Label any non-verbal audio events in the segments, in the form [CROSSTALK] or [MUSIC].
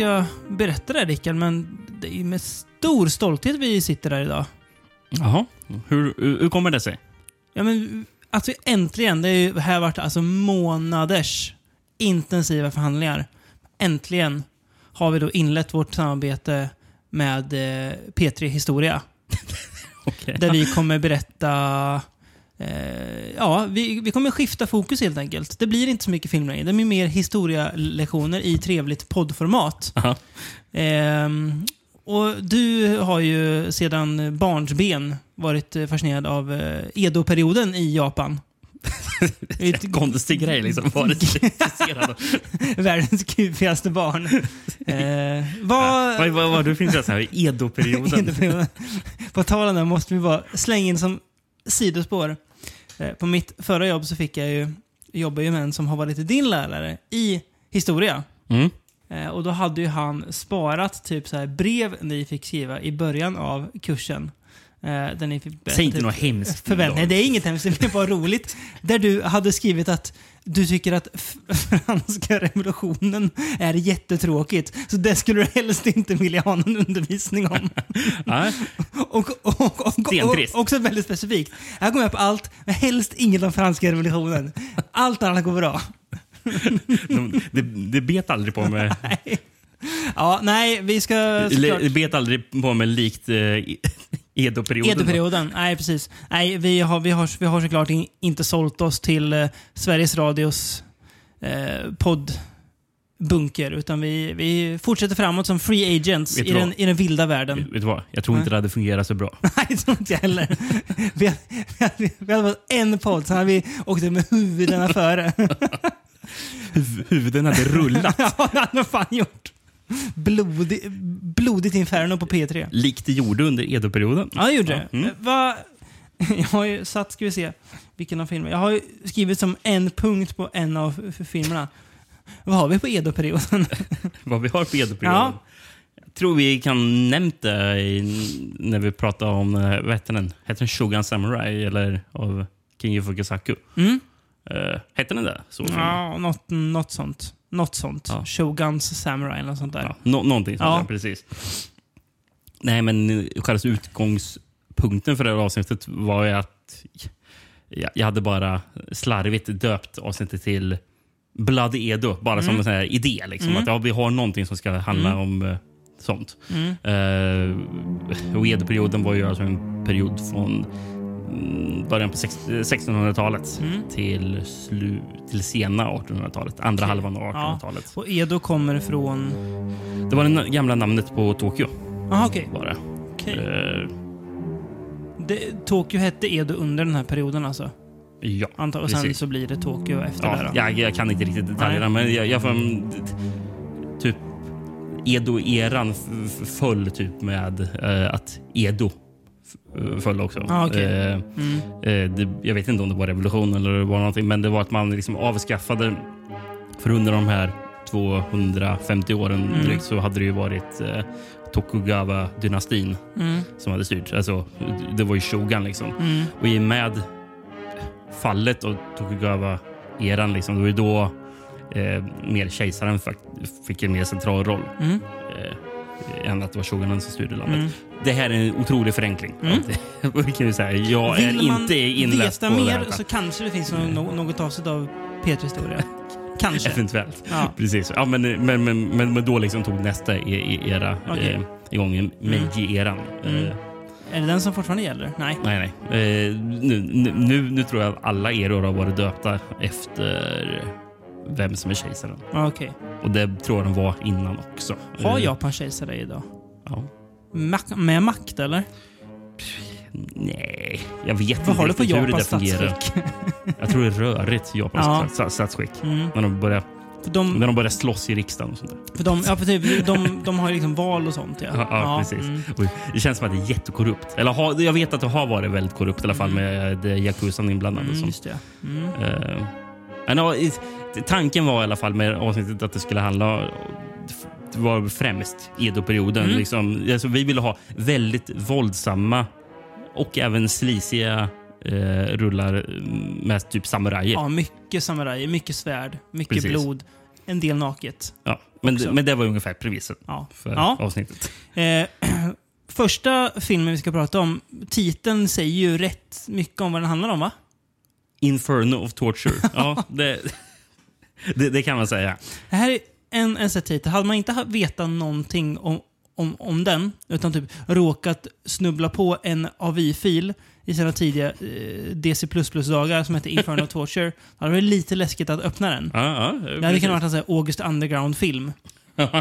ska berätta det här, Rickard, men det är med stor stolthet vi sitter här idag. Jaha. Hur, hur kommer det sig? Ja, men att vi äntligen, det har ju här varit alltså månaders intensiva förhandlingar. Äntligen har vi då inlett vårt samarbete med eh, P3 Historia. [LAUGHS] Okej. Där vi kommer berätta... Eh, ja, vi, vi kommer skifta fokus helt enkelt. Det blir inte så mycket film längre. Det blir mer historielektioner i trevligt poddformat. Ehm, och du har ju sedan barnsben varit eh, fascinerad av eh, Edo-perioden i Japan. Det är ett Konstig grej liksom. Det? [LAUGHS] Världens kufigaste barn. [LAUGHS] Eh, vad... Vad vad var du för intresse här? Edo-perioden? [LAUGHS] Edo-perioden. På tal om det måste vi bara slänga in som sidospår. Eh, på mitt förra jobb så fick jag ju jobba ju med en som har varit din lärare i historia. Mm. Eh, och då hade ju han sparat typ så här brev ni fick skriva i början av kursen. Eh, ni fick berätta Säg inte typ något hemskt. [LAUGHS] förvänt- Nej, det är inget hemskt. Det är bara roligt. Där du hade skrivit att du tycker att [LAUGHS] franska revolutionen är jättetråkigt. Så det skulle du helst inte vilja ha någon undervisning om. [LAUGHS] Och, och, och, och, också väldigt specifikt. Här kommer jag på allt, men helst inget om franska revolutionen. Allt annat går bra. De, det, det bet aldrig på mig. Ja, nej, vi ska såklart... Bet aldrig på mig likt eh, [LAUGHS] Edo-perioden. Edo-perioden. Nej, precis. Nej, vi har, vi har, vi har såklart in, inte sålt oss till eh, Sveriges Radios eh, poddbunker, utan vi, vi fortsätter framåt som free agents i den, i den vilda världen. Vet du vad? Jag tror inte det hade fungerat så bra. [LAUGHS] Nej, det tror inte jag heller. [LAUGHS] Vi, har- vi, hade- vi hade fått en podd, sen hade vi åkt med huvudena före. Huv- Huvuden hade rullat. ja, det hade de fan gjort. Blodig, blodigt inferno på P3. likt det gjorde under Edo-perioden. Ja, det gjorde det. Mm. Eh, Va, [LAUGHS] jag har ju satt, ska vi se, vilken av filmerna. Jag har ju skrivit som en punkt på en av filmerna. Vad har vi på Edo-perioden? [LAUGHS] Vad vi har på Edo-perioden. Ja. Jag tror vi kan nämnt det i, när vi pratade om, eh, vad heter den? Heter den Shogun Samurai eller av King Fukasaku? Mm. Uh, hette den det? Så, Ja, något, något sånt. Något sånt. Ja. Shoguns Samurai eller något sånt där. Ja, nå- någonting sånt Ja. där, precis. Nej, men eh, själva utgångspunkten för det här avsnittet var ju att jag, jag hade bara slarvigt döpt avsnittet till Blood Edo, bara som en sån här idé. Liksom, Att ja, vi har någonting som ska handla om eh, sånt. Mm. Uh, och Edo-perioden var ju alltså en period från mm, början på sex- eh, 1600-talet Mm. till, slu, till sena 1800-talet. Andra halvan av Ja. 1800-talet. Och Edo kommer från... Det var det gamla namnet på Tokyo. Jaha, okej. Var det. Okej. Eh, Det- Tokyo hette Edo under den här perioden alltså? ja, Antar, och sen precis. så blir det Tokyo efter det Ja, då? jag, jag kan inte riktigt detaljerna, men jag, jag får... Typ Edo-eran föll typ med eh, att Edo föll också. Ah, okej. Eh, Mm. Eh, det, jag vet inte om det var revolution eller det var någonting, men det var att man liksom avskaffade... För under de här 250 åren Mm. drygt så hade det ju varit eh, Tokugawa-dynastin Mm. som hade styrt. Alltså, det var ju shogun liksom. Mm. Och i och med fallet av Tokugawa-eran, liksom, det var ju då eh, mer kejsaren fick en mer central roll. Mm. Eh, än att det var shogunen som styrde landet. Mm. Det här är en otrolig förenkling. Mm. [LAUGHS] Vi kan ju säga. Jag Vill är man inte inläst veta på det mer här. så kanske det finns något, något avsnitt av P3-historia. [LAUGHS] Kanske. Eventuellt. Ja. Precis. Ja, men, men, men, men, då liksom tog nästa era Okej. eh, igång, Meiji-eran. Mm. Eh, Är det den som fortfarande gäller? Nej. nej, nej. Eh, nu, nu- nu, tror jag att alla eror har varit döpta efter vem som är kejsaren. Okej. Och det tror jag de var innan också. Har Eh, Japan kejsare idag? Ja. Mak- med makt eller? Nej, jag vet Vad inte har du det Japans fungerar. statsskick? Jag tror det är rörigt, Japans Ja. stats- statsskick. Mm. När de börjar, För de, när de börjar slåss i riksdagen och sånt där. för de, ja, för typ, de, de har ju liksom val och sånt. Ja, Ja, ja, precis. mm. Oj, det känns som att det är jättekorrupt. Eller har, jag vet att det har varit väldigt korrupt i alla fall med eh, Yakuzan inblandade. Mm, just det. Mm. eh, men, ja, i- tanken var i alla fall med avsnittet att det skulle handla var främst Edo-perioden. Mm. Liksom, alltså, vi ville ha väldigt våldsamma och även slisiga eh, rullar med typ samurajer. Ja, mycket samurajer, mycket svärd, mycket Precis. blod, en del naket. Ja, Men, också. men det var ungefär premissen Ja. för Ja. avsnittet. Eh, [CLEARS THROAT] första filmen vi ska prata om, titeln säger ju rätt mycket om vad den handlar om va? Inferno of Torture. [LAUGHS] ja, det, det, det kan man säga. Det här är en, en titel. Hade man inte ha- vetat någonting om, om, om den, utan typ råkat snubbla på en AVI-fil i sina tidiga eh, DC++-dagar som heter Inferno Torture, [LAUGHS] då hade det varit lite läskigt att öppna den. Ja, ja, Det hade kunnat vara en August Underground-film.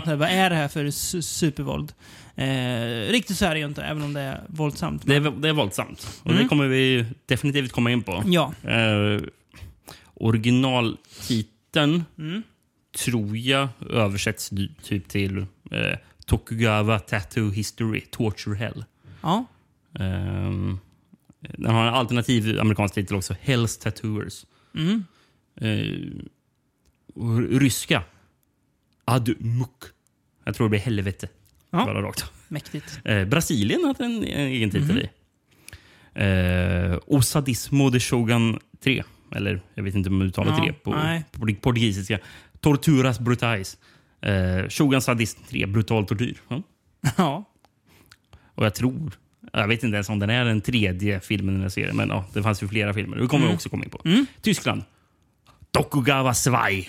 Vad är det här för su- supervåld? Eh, riktigt så är det ju inte, även om det är våldsamt. det, är, det är våldsamt. Och Mm. det kommer vi definitivt komma in på. Ja. Eh, originaltiteln Mm. Tror jag översätts typ till eh, Tokugawa Tattoo History, Torture Hell. Ja. Um, den har en alternativ amerikansk titel också, Hell's Tattooers. Mm. Och ryska, Admuk. Jag tror det blir helvete. Ja. Bara rakt. Mäktigt. Eh, Brasilien hade en, en egen titel Mhm. i. Eh, och Sadismo de Shogun 3. Eller jag vet inte om man uttalar Ja, det på, på portugisiska. Torturas Brutais. Eh, Shogun Sadism 3. Brutal tortyr. Ja. Ja. Och jag tror... Jag vet inte ens om den är den tredje filmen i den här serien. Men ja, det fanns ju flera filmer. Det kommer vi också komma in på. Mm. Tyskland. Tokugawa Zwei.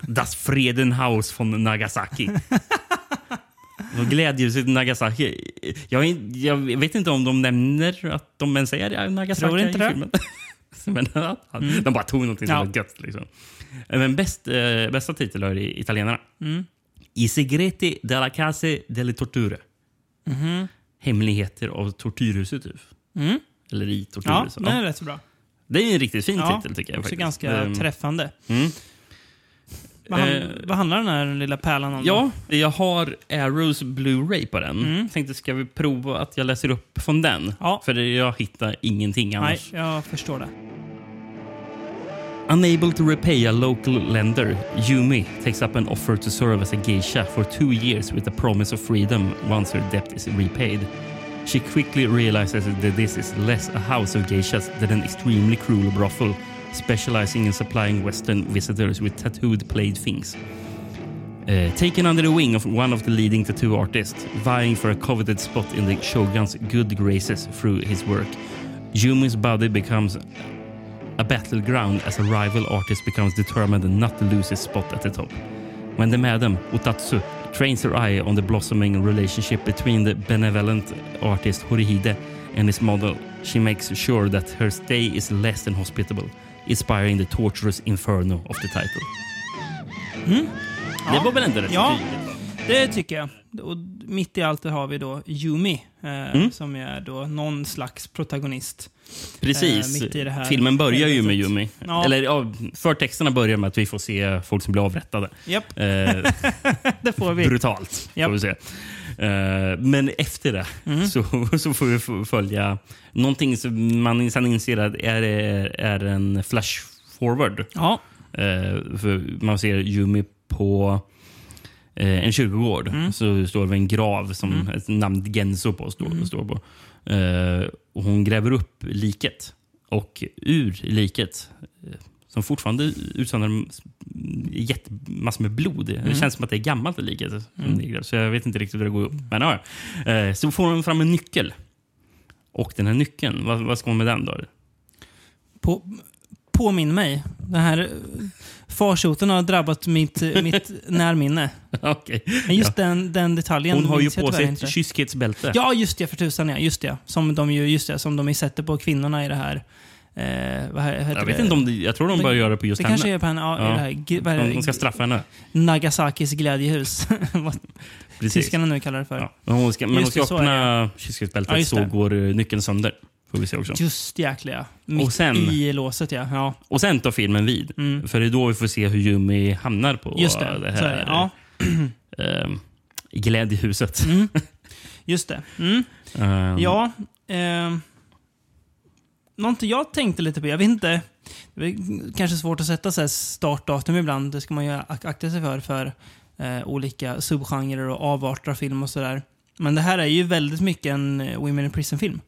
Das Friedenhaus von Nagasaki. [LAUGHS] Glädjehuset Nagasaki. Jag, jag vet inte om de nämner att de ens är Nagasaki Tror inte i filmen. [LAUGHS] Men, ja, De bara tog någonting som Ja. var gött. Liksom. Men bäst, eh, bästa titel har italienarna. Mm. I segreti della case delle torture. Mhm. Hemligheter av tortyrhuset. Typ. Mm. Eller i tortyrhuset. Ja, är rätt så bra. Det är en riktigt fin Ja, titel tycker jag. Också faktiskt. ganska Ehm, träffande. mm. Vad, han, Eh, vad handlar den här lilla pärlan om? då? Ja, jag har Arrows Blu-ray på den. Mm. Tänkte, ska vi prova att jag läser upp från den? Ja. För jag hittar ingenting Nej, annars. jag förstår det. Unable to repay a local lender, Yumi takes up an offer to serve as a geisha for two years with the promise of freedom once her debt is repaid. She quickly realizes that this is less a house of geishas than an extremely cruel brothel, specializing in supplying Western visitors with tattooed playthings. Uh, taken under the wing of one of the leading tattoo artists, vying for a coveted spot in the shogun's good graces through his work, Yumi's body becomes a battleground as a rival artist becomes determined not to lose his spot at the top. When the madam, Utatsu, trains her eye on the blossoming relationship between the benevolent artist Horihide and his model, she makes sure that her stay is less than hospitable, inspiring the torturous inferno of the title. Det var väl ändå rätt Ja. tydligt? Det tycker jag. Och mitt i allt har vi då Yumi, eh, Mm. som är då någon slags protagonist. Precis. Här Filmen börjar ju med. Yumi. Ja. Eller ja, förtexterna börjar med att vi får se folk som blir avrättade. Japp, Eh, [LAUGHS] det får vi. brutalt. Japp. Får vi se. Eh, men efter det Mm. så, [LAUGHS] så får vi följa någonting som man sen inser är, är en flash forward. Ja, Eh, för man ser Yumi på eh, en kyrkogård. Mm. Så står det en grav som ett namn Genso på står, Mm. står på. Eh, och hon gräver upp liket. Och ur liket, eh, som fortfarande utsöndrar massor med blod. Det Mm. känns som att det är gammalt det liket. där. Så jag vet inte riktigt hur det går upp. Men ja. Eh, så får hon fram en nyckel. Och den här nyckeln, vad, vad ska hon med den då? på, påminn mig. Den här farsoten har drabbat mitt, mitt [LAUGHS] närminne. Okej. Men just den, den detaljen Hon har ju på sig ett kyskhetsbälte. Ja, just det. För tusan ja. Just det. Som de ju, just det, som de sätter på kvinnorna i det här... Eh, vad he- heter Jag vet det? inte om det, jag tror de börjar göra det på just Det henne. kanske är på henne. Ja, Ja. Det här, vad är de, det? de ska straffa henne. Nagasakis glädjehus. [LAUGHS] Vad Precis. tyskarna nu kallar det för. Ja. Men hon ska, men hon ska öppna kyskhetsbältet Ja, så går eh, nyckeln sönder. Får vi se också. Just jäkla ja. Mitt Och sen- i låset ja. ja. Och sen tar filmen vid. Mm. För det är då vi får se hur Yumi hamnar på Just det. det här. Ja, eh, glädjehuset. mm. [LAUGHS] Just det. Mm. Eh, Ja. Eh, någonting jag tänkte lite på, jag vet inte. Det är kanske svårt att sätta så startdatum ibland. Det ska man ju ak- akta sig för, för eh, olika subgenrer och avarter av film och sådär. Men det här är ju väldigt mycket en eh, Women in Prison-film.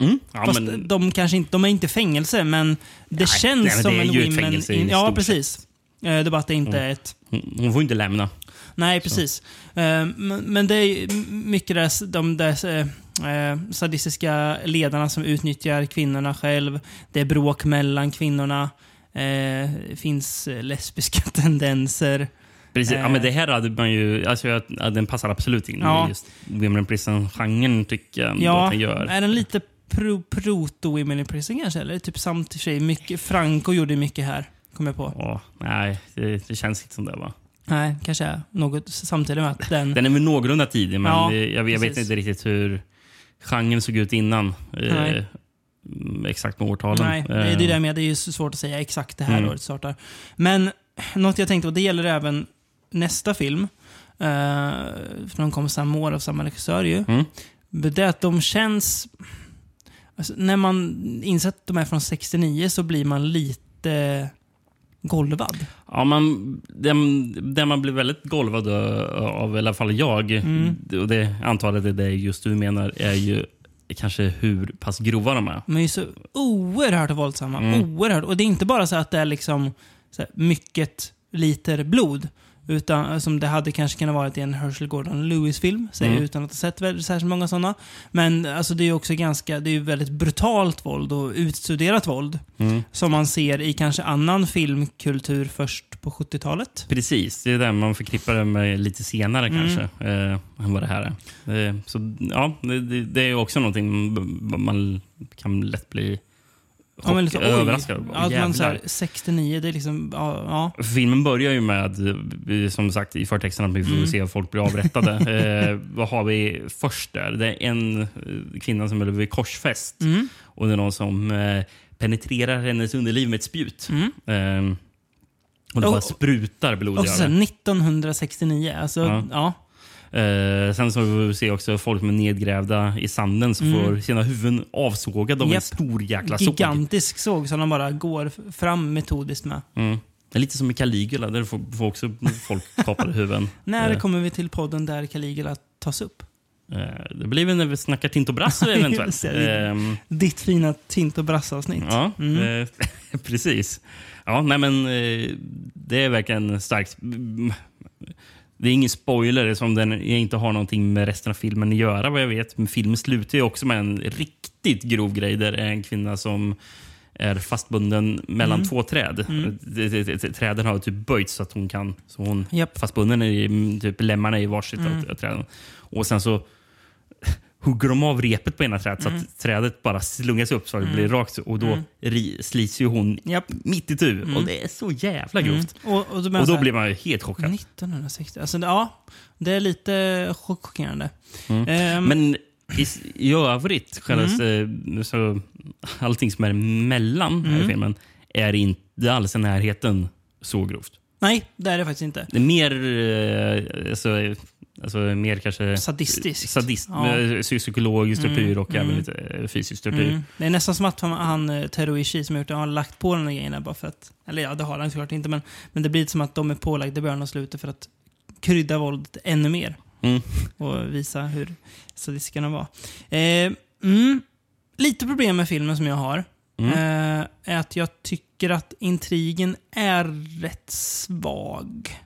Mm. Ja, Fast men, de kanske inte, de är inte fängelse, men det Nej, känns nej, men som det är en ju ett Women fängelse i in... Ja, precis. Eh, Det är inte Mm. ett... hon, hon får inte lämna. Nej, precis. Eh, men, det är mycket där, de där eh, sadistiska ledarna som utnyttjar kvinnorna själv. Det är bråk mellan kvinnorna. Eh, finns eh, lesbiska [LAUGHS] tendenser. Precis. Ja, Eh. men det här hade man ju... Alltså, jag- den passar absolut in Ja. i just Women in Prison-genren, tycker jag Ja, den gör. är den lite pro, proto-women in prison kanske? Eller typ samt i och för sig, mycket, Franco gjorde mycket här, kom jag på. Ja, nej, det, det känns inte som det. va? Nej, kanske är något samtidigt med att den... Den är väl någorlunda tidig, men Ja, det- jag, jag vet inte riktigt hur genren såg ut innan. Eh, exakt med årtalen. Nej, det är det Eh, där med. Det är svårt att säga exakt det här Mm. året startar. Men något jag tänkte, och det gäller även nästa film. Uh, för de kom samma år av samma regissör ju. Mm. Det är att de känns... Alltså, när man inser att de är från 69 så blir man lite golvad. Ja, man, den, den man blir väldigt golvad av, i alla fall jag, Mm. och det antar att det är det just du menar, är ju kanske hur pass grova de är. De är ju så oerhört våldsamma. Mm. Oerhört. Och det är inte bara så att det är liksom mycket liter blod. Utan som det hade kanske kunnat vara i en Herschel Gordon Lewis-film, säger Mm. utan att ha sett väldigt, särskilt många sådana. Men alltså, det är ju också ganska, det är väldigt brutalt våld och utstuderat våld. Mm. Som man ser i kanske annan filmkultur först på 70-talet. Precis, det är det man förknippar det med lite senare Mm. kanske, eh, än vad det här är. Eh, så ja, det, det, det är också någonting man kan lätt bli chock, Ja, lite, oj, överraskad. Att man så här, Jävlar. 69, det är liksom, ja. ja. Filmen börjar ju med, som sagt i förtexten, att vi får Mm. se folk bli avrättade. [LAUGHS] eh, vad har vi först där? Det är en eh, kvinna som är vid korsfäst. Mm. Och det är någon som eh, penetrerar hennes underliv med ett spjut. Mm. Eh, och det Och- bara sprutar blod Och öronen. 1969, alltså, Ja. ja. Eh, sen så får vi se också folk som är nedgrävda i sanden som Mm. får sina huvuden avsågade av en Japp. stor jäkla såg. Gigantisk såg som de bara går fram metodiskt med. Mm. Det är lite som i Caligula, där får, får också folk [LAUGHS] kapade huvuden. När Eh, kommer vi till podden där Caligula tas upp? eh, det blir väl när vi snackar Tinto Brasso [LAUGHS] eventuellt. Det. Ehm, Ditt fina Tinto Brass-avsnitt. ja, Mm. eh, [LAUGHS] precis. Ja, nej men eh, det är verkligen starkt. Det är ingen spoiler som den inte har någonting med resten av filmen att göra vad jag vet. Men filmen slutar ju också med en riktigt grov grej där det är en kvinna som är fastbunden mellan Mm. två träd. Mm. Träden har typ böjts så att hon kan... Så hon Japp. fastbunden i typ lemmarna i varsitt Mm. av träden. Och sen så hugger de av repet på ena trädet så Mm. att trädet bara slungas upp så att det Mm. blir rakt. Och då Mm. slits ju hon Japp. mitt i tu. Mm. Och det är så jävla Mm. grovt. Och, och, då, Och då blir man ju helt chockad. 1960. Alltså, ja. Det är lite chock- chockerande. Mm. Ehm, Men i, i övrigt, själva, eh, så, allting som är mellan här i Mm. filmen är inte alls i närheten så grovt. nej, det är det faktiskt inte. Det är mer, eh, alltså, alltså, mer kanske Sadistiskt. sadist, Ja. eh, psykologisk Mm, tortyr och mm. även lite eh, fysisk tortyr. Mm. Det är nästan som att han, han eh, Teruishi som har gjort det har lagt på de grejerna bara för att... Eller ja, det har han såklart inte, men, men det blir som att de är pålagda i början och slutet för att krydda våldet ännu mer. Mm. och visa hur sadistiska de var. Eh, mm, lite problem med filmen som jag har Mm. eh, är att jag tycker att intrigen är rätt svag.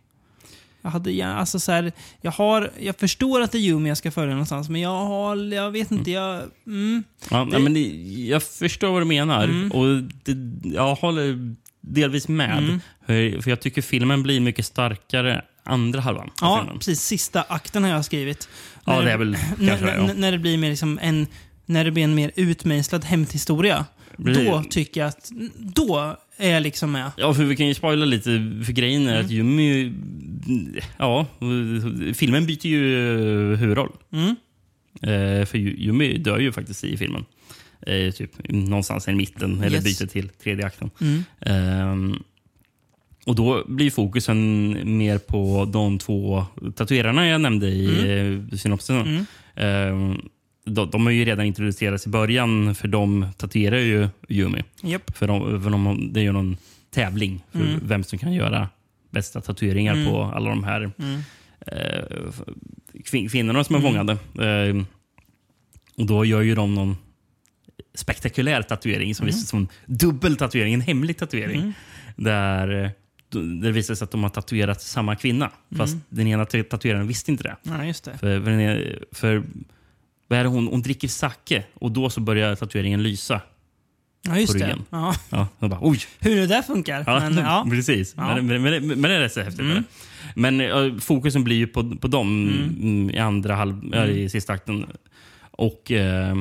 Jag, hade, gärna- alltså så här, jag, har, jag förstår att det är Yumi jag ska följa någonstans, men jag har, jag vet inte, jag... Mm, Ja, Det- men det, jag förstår vad du menar Mm. och det, jag håller delvis med. Mm. För, jag tycker filmen blir mycket starkare andra halvan ja, precis. Sista akten har jag skrivit. Ja, När det är väl när, det. Ja. när det blir mer liksom en... När det blir en mer utmejslad hämthistoria. Då tycker jag att... Då är liksom med. Ja, för vi kan ju spoila lite. För grejen är Mm. att Jimmy... Ja, filmen byter ju huvudroll. Mm. Eh, för Jimmy dör ju faktiskt i filmen. Eh, typ någonstans i mitten, eller Yes. byter till tredje akten. Mm. Ehm, och då blir fokusen mer på de två tatuerarna jag nämnde i mm. synopsisen. Mm. De, de har ju redan introducerats i början, för de tatuerar ju Yumi. Japp. För, de, för de, det är ju någon tävling för Mm. vem som kan göra bästa tatueringar Mm. på alla de här Mm. eh, kvin- kvinnorna som är Mm. fångade. Eh, och då gör ju de någon spektakulär tatuering som Mm. visar som en dubbel tatuering, en hemlig tatuering. Mm. Där det visar sig att de har tatuerat samma kvinna. Fast Mm. den ena tatueraren visste inte det. Ja, just det. För, för, den är- för vad är det hon, hon dricker sake och då så börjar tatueringen lysa. Ja, just det. Ja. Ja, bara, oj! Hur det där funkar. Ja, Men, ja. [LAUGHS] precis. Men, men, men, men det är rätt så häftigt. Mm. Men eh, fokusen blir ju på, på dem Mm. mm, i andra halv, ja, i sista akten. Och, eh,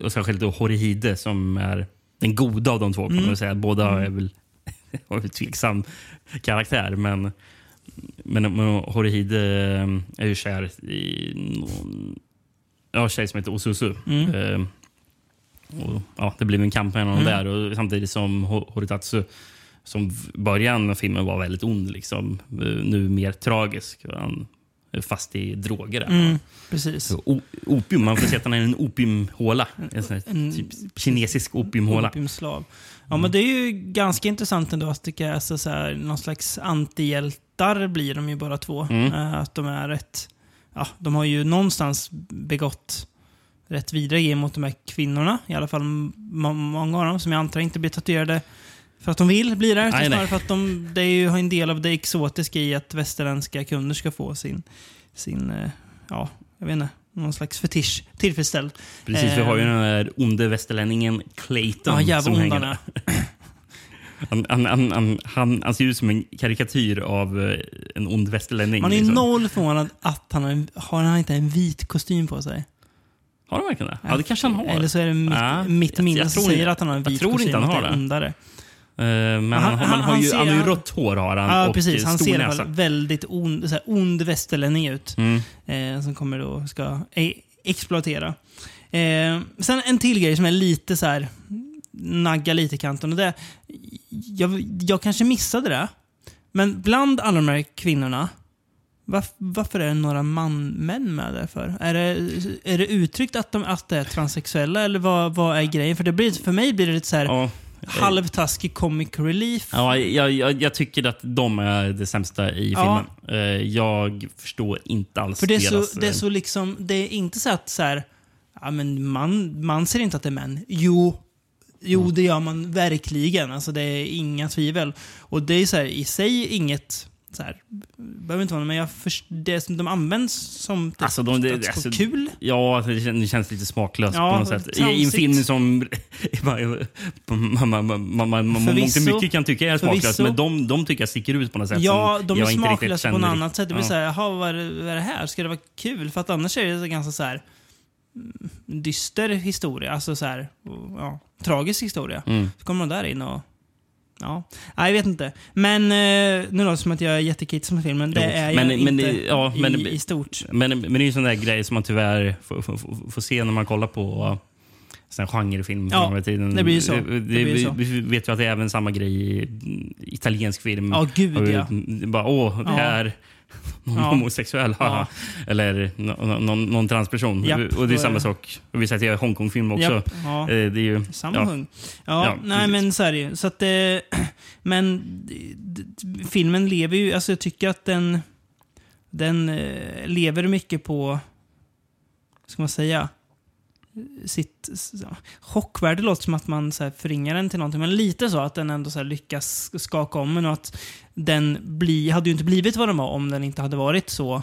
och särskilt då Horihide som är den goda av de två. Kan Mm. man säga. Båda är väl [LAUGHS] har väl tveksam karaktär. Men, men, men Horihide är ju kär i någon ja, tjej som heter Osusu. Mm. Eh, och, ja, det blev en kamp mellan Mm. där. Och samtidigt som Ho- Horitatsu som början av filmen var väldigt ond, liksom, eh, nu mer tragisk. Han är fast i droger. Där. Mm, precis. O- opium, man får se att han är en opiumhåla. En sån här En- typ kinesisk opiumhåla. Opiumslav. Ja, men det är ju ganska intressant ändå att det är så så här, någon slags antihjältar blir de ju bara två. Mm. Eh, Att de är rätt... Ja, de har ju någonstans begått rätt vidriga mot de här kvinnorna. I alla fall många av dem som jag antar inte blir tatuerade för att de vill bli det. utan Nej. Snarare för att de, det är ju en del av det exotiska i att västerländska kunder ska få sin, sin eh, ja, jag vet inte, någon slags fetisch tillfredsställd. Precis, vi har ju Eh. den där onde västerlänningen Clayton. Ja, jävla som [CLEARS THROAT] hänger onda där. där. Han, han, han, han, han, ser ut som en karikatyr av eh, en ond västerlänning. Man är liksom. noll förvånad att han har, har han inte en vit kostym på sig. Har han verkligen det? Ja, det kanske han har. Eller så är det mitt, Ja, mitt jag- minne jag som tror säger att han har en jag vit tror kostym. inte han har det ondare. Eh, Men Han- han, han, har ju ser- han har ju rött hår har han Ja, och precis. eh, Han stor ser näsa. väldigt ond, så här, ond västerlänning ut. Mm. Eh, som kommer då ska e exploatera. Eh, sen en till grej som är lite så här nagga lite i kanten. Och det, jag, jag kanske missade det. Men bland alla de här kvinnorna, varf, varför är det några man, män med där för? Är det, är det uttryckt att de att det är transsexuella eller vad, vad är grejen? För, det blir, för mig blir det lite så här Ja. halvtaskig comic relief. Ja, jag, jag, jag tycker att de är det sämsta i Ja. filmen. Eh, Jag förstår inte alls För det är, så, deras... det är eh, så liksom, det är inte så att så här, ja men man, man ser inte att det är män. Jo, jo Mm. det gör man verkligen. Alltså det är inga tvivel. Och det är så här, i sig inget, så här, behöver inte vara men jag först, det som de används som typ, Alltså, de- det- alltså, kul. Ja, alltså, det känns, lite smaklöst Ja, på något sätt. I, I en tramsigt. film som man, man, man, mycket kan tycka är smaklöst, Förvisso. men de, de tycker jag sticker ut på något sätt. Ja, de är smaklösa på något annat sätt. Det blir Ja. såhär, jaha, vad är, vad är det här? Ska det vara kul? För att annars är det så ganska så här mm, dyster historia. Alltså så här, ja, tragisk historia. Mm. Så kommer de där in och... Ja, Nej, jag vet inte. Men eh, nu låter det som att jag är jättekritisk med filmen. Det Jo, är men- jag men inte det- ja, i, men- i stort. Men, men det är ju sån där grej som man tyvärr får, får, får, får se när man kollar på sån här genrefilm. Ja, från den tiden. det blir ju så. Det, Det blir ju vi, så. vi vet ju att det är även samma grej i italiensk film. Ja, gud ja. det Bara, åh, det Ja. är [LAUGHS] någon Ja. homosexuell. haha. Eller nå- någon, någon transperson. Japp, och det är är samma sak. Och vi säger till Hongkongfilm också. Ja. Eh, Det är ju... Samma ja. Ja, Ja, nej men så är det ju. Så att, eh, [CLEARS THROAT] men filmen lever ju, alltså jag tycker att den, den eh, lever mycket på, ska man säga, sitt s- ja, chockvärde låter som att man så här, förringar den till någonting, men lite så att den ändå så här, lyckas skaka om en och att den bli, hade ju inte blivit vad den var om den inte hade varit så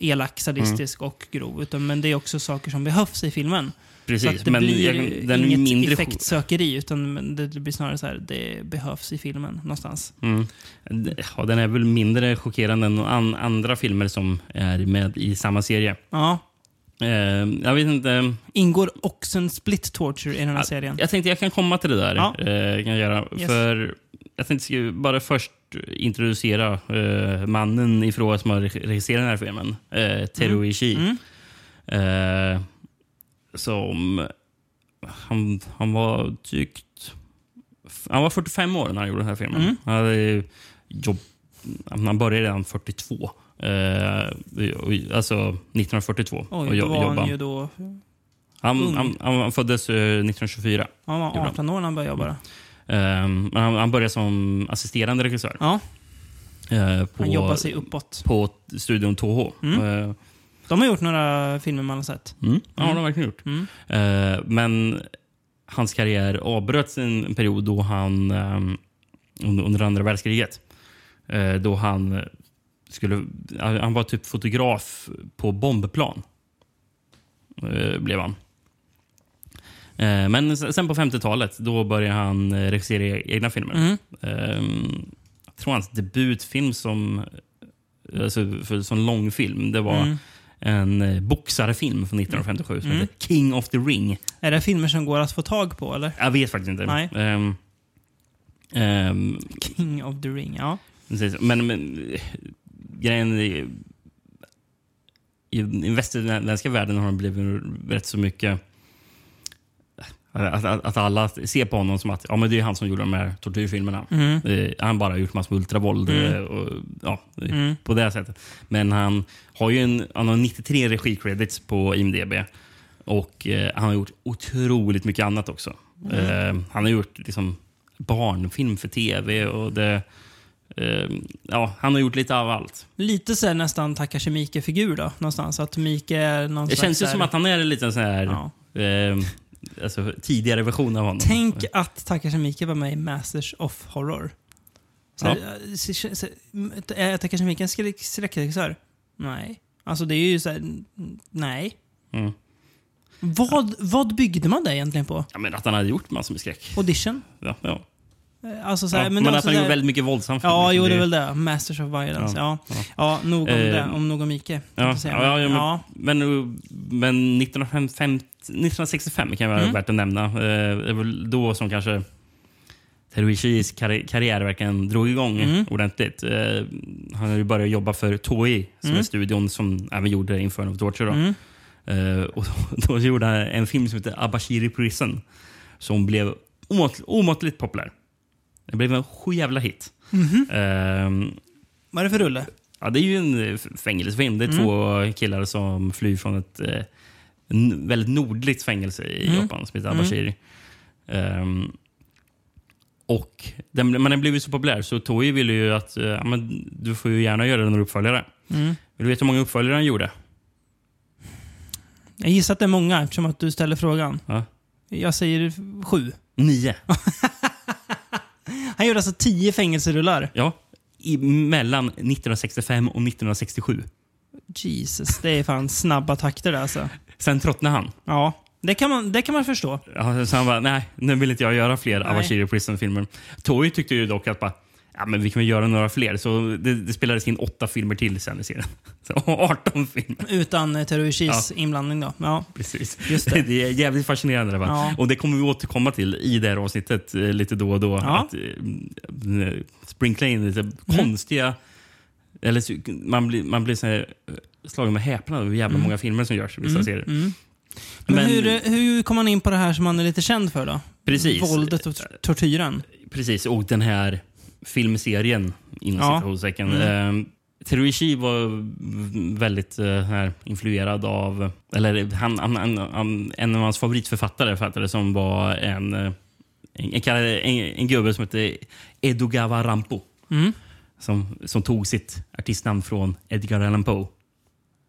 elak, sadistisk Mm. och grov. Utan, men det är också saker som behövs i filmen. Så Precis. det Men blir jag, den inget mindre... effektsökeri, utan det blir snarare så här, det behövs i filmen någonstans. Mm. Ja, den är väl mindre chockerande än an, andra filmer som är med i samma serie. Ja. Eh, jag vet inte. Ingår också en split torture i den här serien. Jag tänkte jag kan komma till det där. Ja. Eh, kan jag göra. Yes. För jag tänkte bara först introducera eh, mannen i fråga som har regisserat den här filmen. Eh, Teru Ishii. Mm. Eh, som... Han, han var tyckt... Han var 45 år när han gjorde den här filmen. Mm. Han, hade jobb, han började redan 42. Eh, och- alltså 1942. och Oj, jo- då var han ju då... han, han, han föddes eh, 1924. Han var Gjorde han. 18 år när han började jobba. Eh, men han, han började som assisterande regissör. Ja, eh, på, han jobbar sig uppåt. på studion Toho. Mm. Eh, De har gjort några filmer man har sett. Mm. Ja, Mm. det har de verkligen gjort. Mm. Eh, men hans karriär avbröts en period då han under, andra världskriget. Eh, då han skulle... Han var typ fotograf på bombplan. Eh, blev han. Eh, men sen på 50-talet då började han eh, regissera egna filmer. Mm. Ehm, jag tror hans debutfilm som, alltså för, som långfilm det var Mm. en eh, boxarfilm från 1957 som Mm. heter King of the Ring. Är det filmer som går att få tag på eller? Jag vet faktiskt inte. Nej. Ehm, King of the ring, ja. precis. men, men eh, grejen är, i den västerländska världen har det blivit rätt så mycket att, att, att alla ser på honom som att ja, men det är han som gjorde de här tortyrfilmerna. Mm. Eh, han bara gjort massor med ultravåld. Mm. eh, Och, ja, eh, Mm. På det sättet. Men han har ju en, han har 93 regicredits på IMDB. Och eh, han har gjort otroligt mycket annat också. Mm. Eh, han har gjort liksom, barnfilm för tv. och det... Eh, ja, han har gjort lite av allt. Lite så här nästan Takashi Miike-figur då, någonstans. Att Miike är någon Det känns ju som att han är en liten sån här... Ja. Eh, alltså, tidigare version av honom. Tänk att Takashi Miike var med i Masters of Horror. Så, Ja. här, så, så, så, är Takashi Miike en skräck- skräckregissör? Nej. Alltså det är ju så här, nej. Mm. Vad, vad byggde man det egentligen på? Ja, men att han hade gjort massor med skräck. Audition? Ja, ja. Eh, Alltså så här, Ja, men men alltså att han gjorde väldigt mycket våldsam film. Ja, liksom, jo det är väl det. Masters of Violence. Ja, Ja, ja. nog om Eh, det. Om nog om Mike. Ja, ja, ja, men, men, men 1955, 1965 kan vara Mm. värt att nämna. Eh, Det väl då som kanske Teruishis karri- karriär verkligen drog igång Mm. ordentligt. Eh, Han har ju börjat jobba för Toei, som Mm. är studion som även gjorde Inferno of Torture. Då. Mm. Och då, [LAUGHS] då gjorde han en film som heter Abashiri Prison som blev omått, omåttligt populär. Det blev en sjujävla hit. Mhm. Eh, Vad är det för rulle? Ja, det är ju en eh, fängelsefilm. Det är Mm. två killar som flyr från ett eh, väldigt nordligt fängelse i Mm. Japan som heter Mm. Abashiri. Ehm, och den, men den blev ju så populär så Toei ville ju att eh, ja, men du får ju gärna göra några uppföljare. Mm. Vill du veta hur många uppföljare han gjorde? Jag gissar att det är många eftersom att du ställer frågan. Ja. Jag säger sju. Nio. [LAUGHS] Han gjorde alltså tio fängelserullar. Ja. I, mellan 1965 och 1967. Jesus, det är fan snabba takter där alltså. Sen tröttnade han. Ja, det kan man, det kan man förstå. Ja, så han bara, nej, nu vill inte jag göra fler. Avashiri Prison-filmer. Toei tyckte ju dock att bara, ja, men vi kan väl göra några fler. Så det, det spelades in åtta filmer till sen i serien. [LAUGHS] Så 18 filmer. Utan eh, Teruishis inblandning då. Ja, Precis. Just [LAUGHS] det. det. är jävligt fascinerande. Det? Ja. Och det kommer vi återkomma till i det här avsnittet eh, lite då och då. Ja. Att, eh, sprinkla in lite konstiga... Eller, man blir, man blir så här, eh, slagen med häpnad över hur jävla många filmer som görs i vissa serier. mm. Men, Men- hur, eh, hur kom man in på det här som man är lite känd för då? Precis. Våldet och tortyren. Precis, och den här filmserien inom Ja. citationstecken. Mm. Eh, Teruishi var väldigt eh, influerad av... Eller han, han, han, en av hans favoritförfattare fattade som var en, eh, en, en, en, gubbe som hette Edogawa Rampo. Mm. Som, som tog sitt artistnamn från Edgar Allan Poe.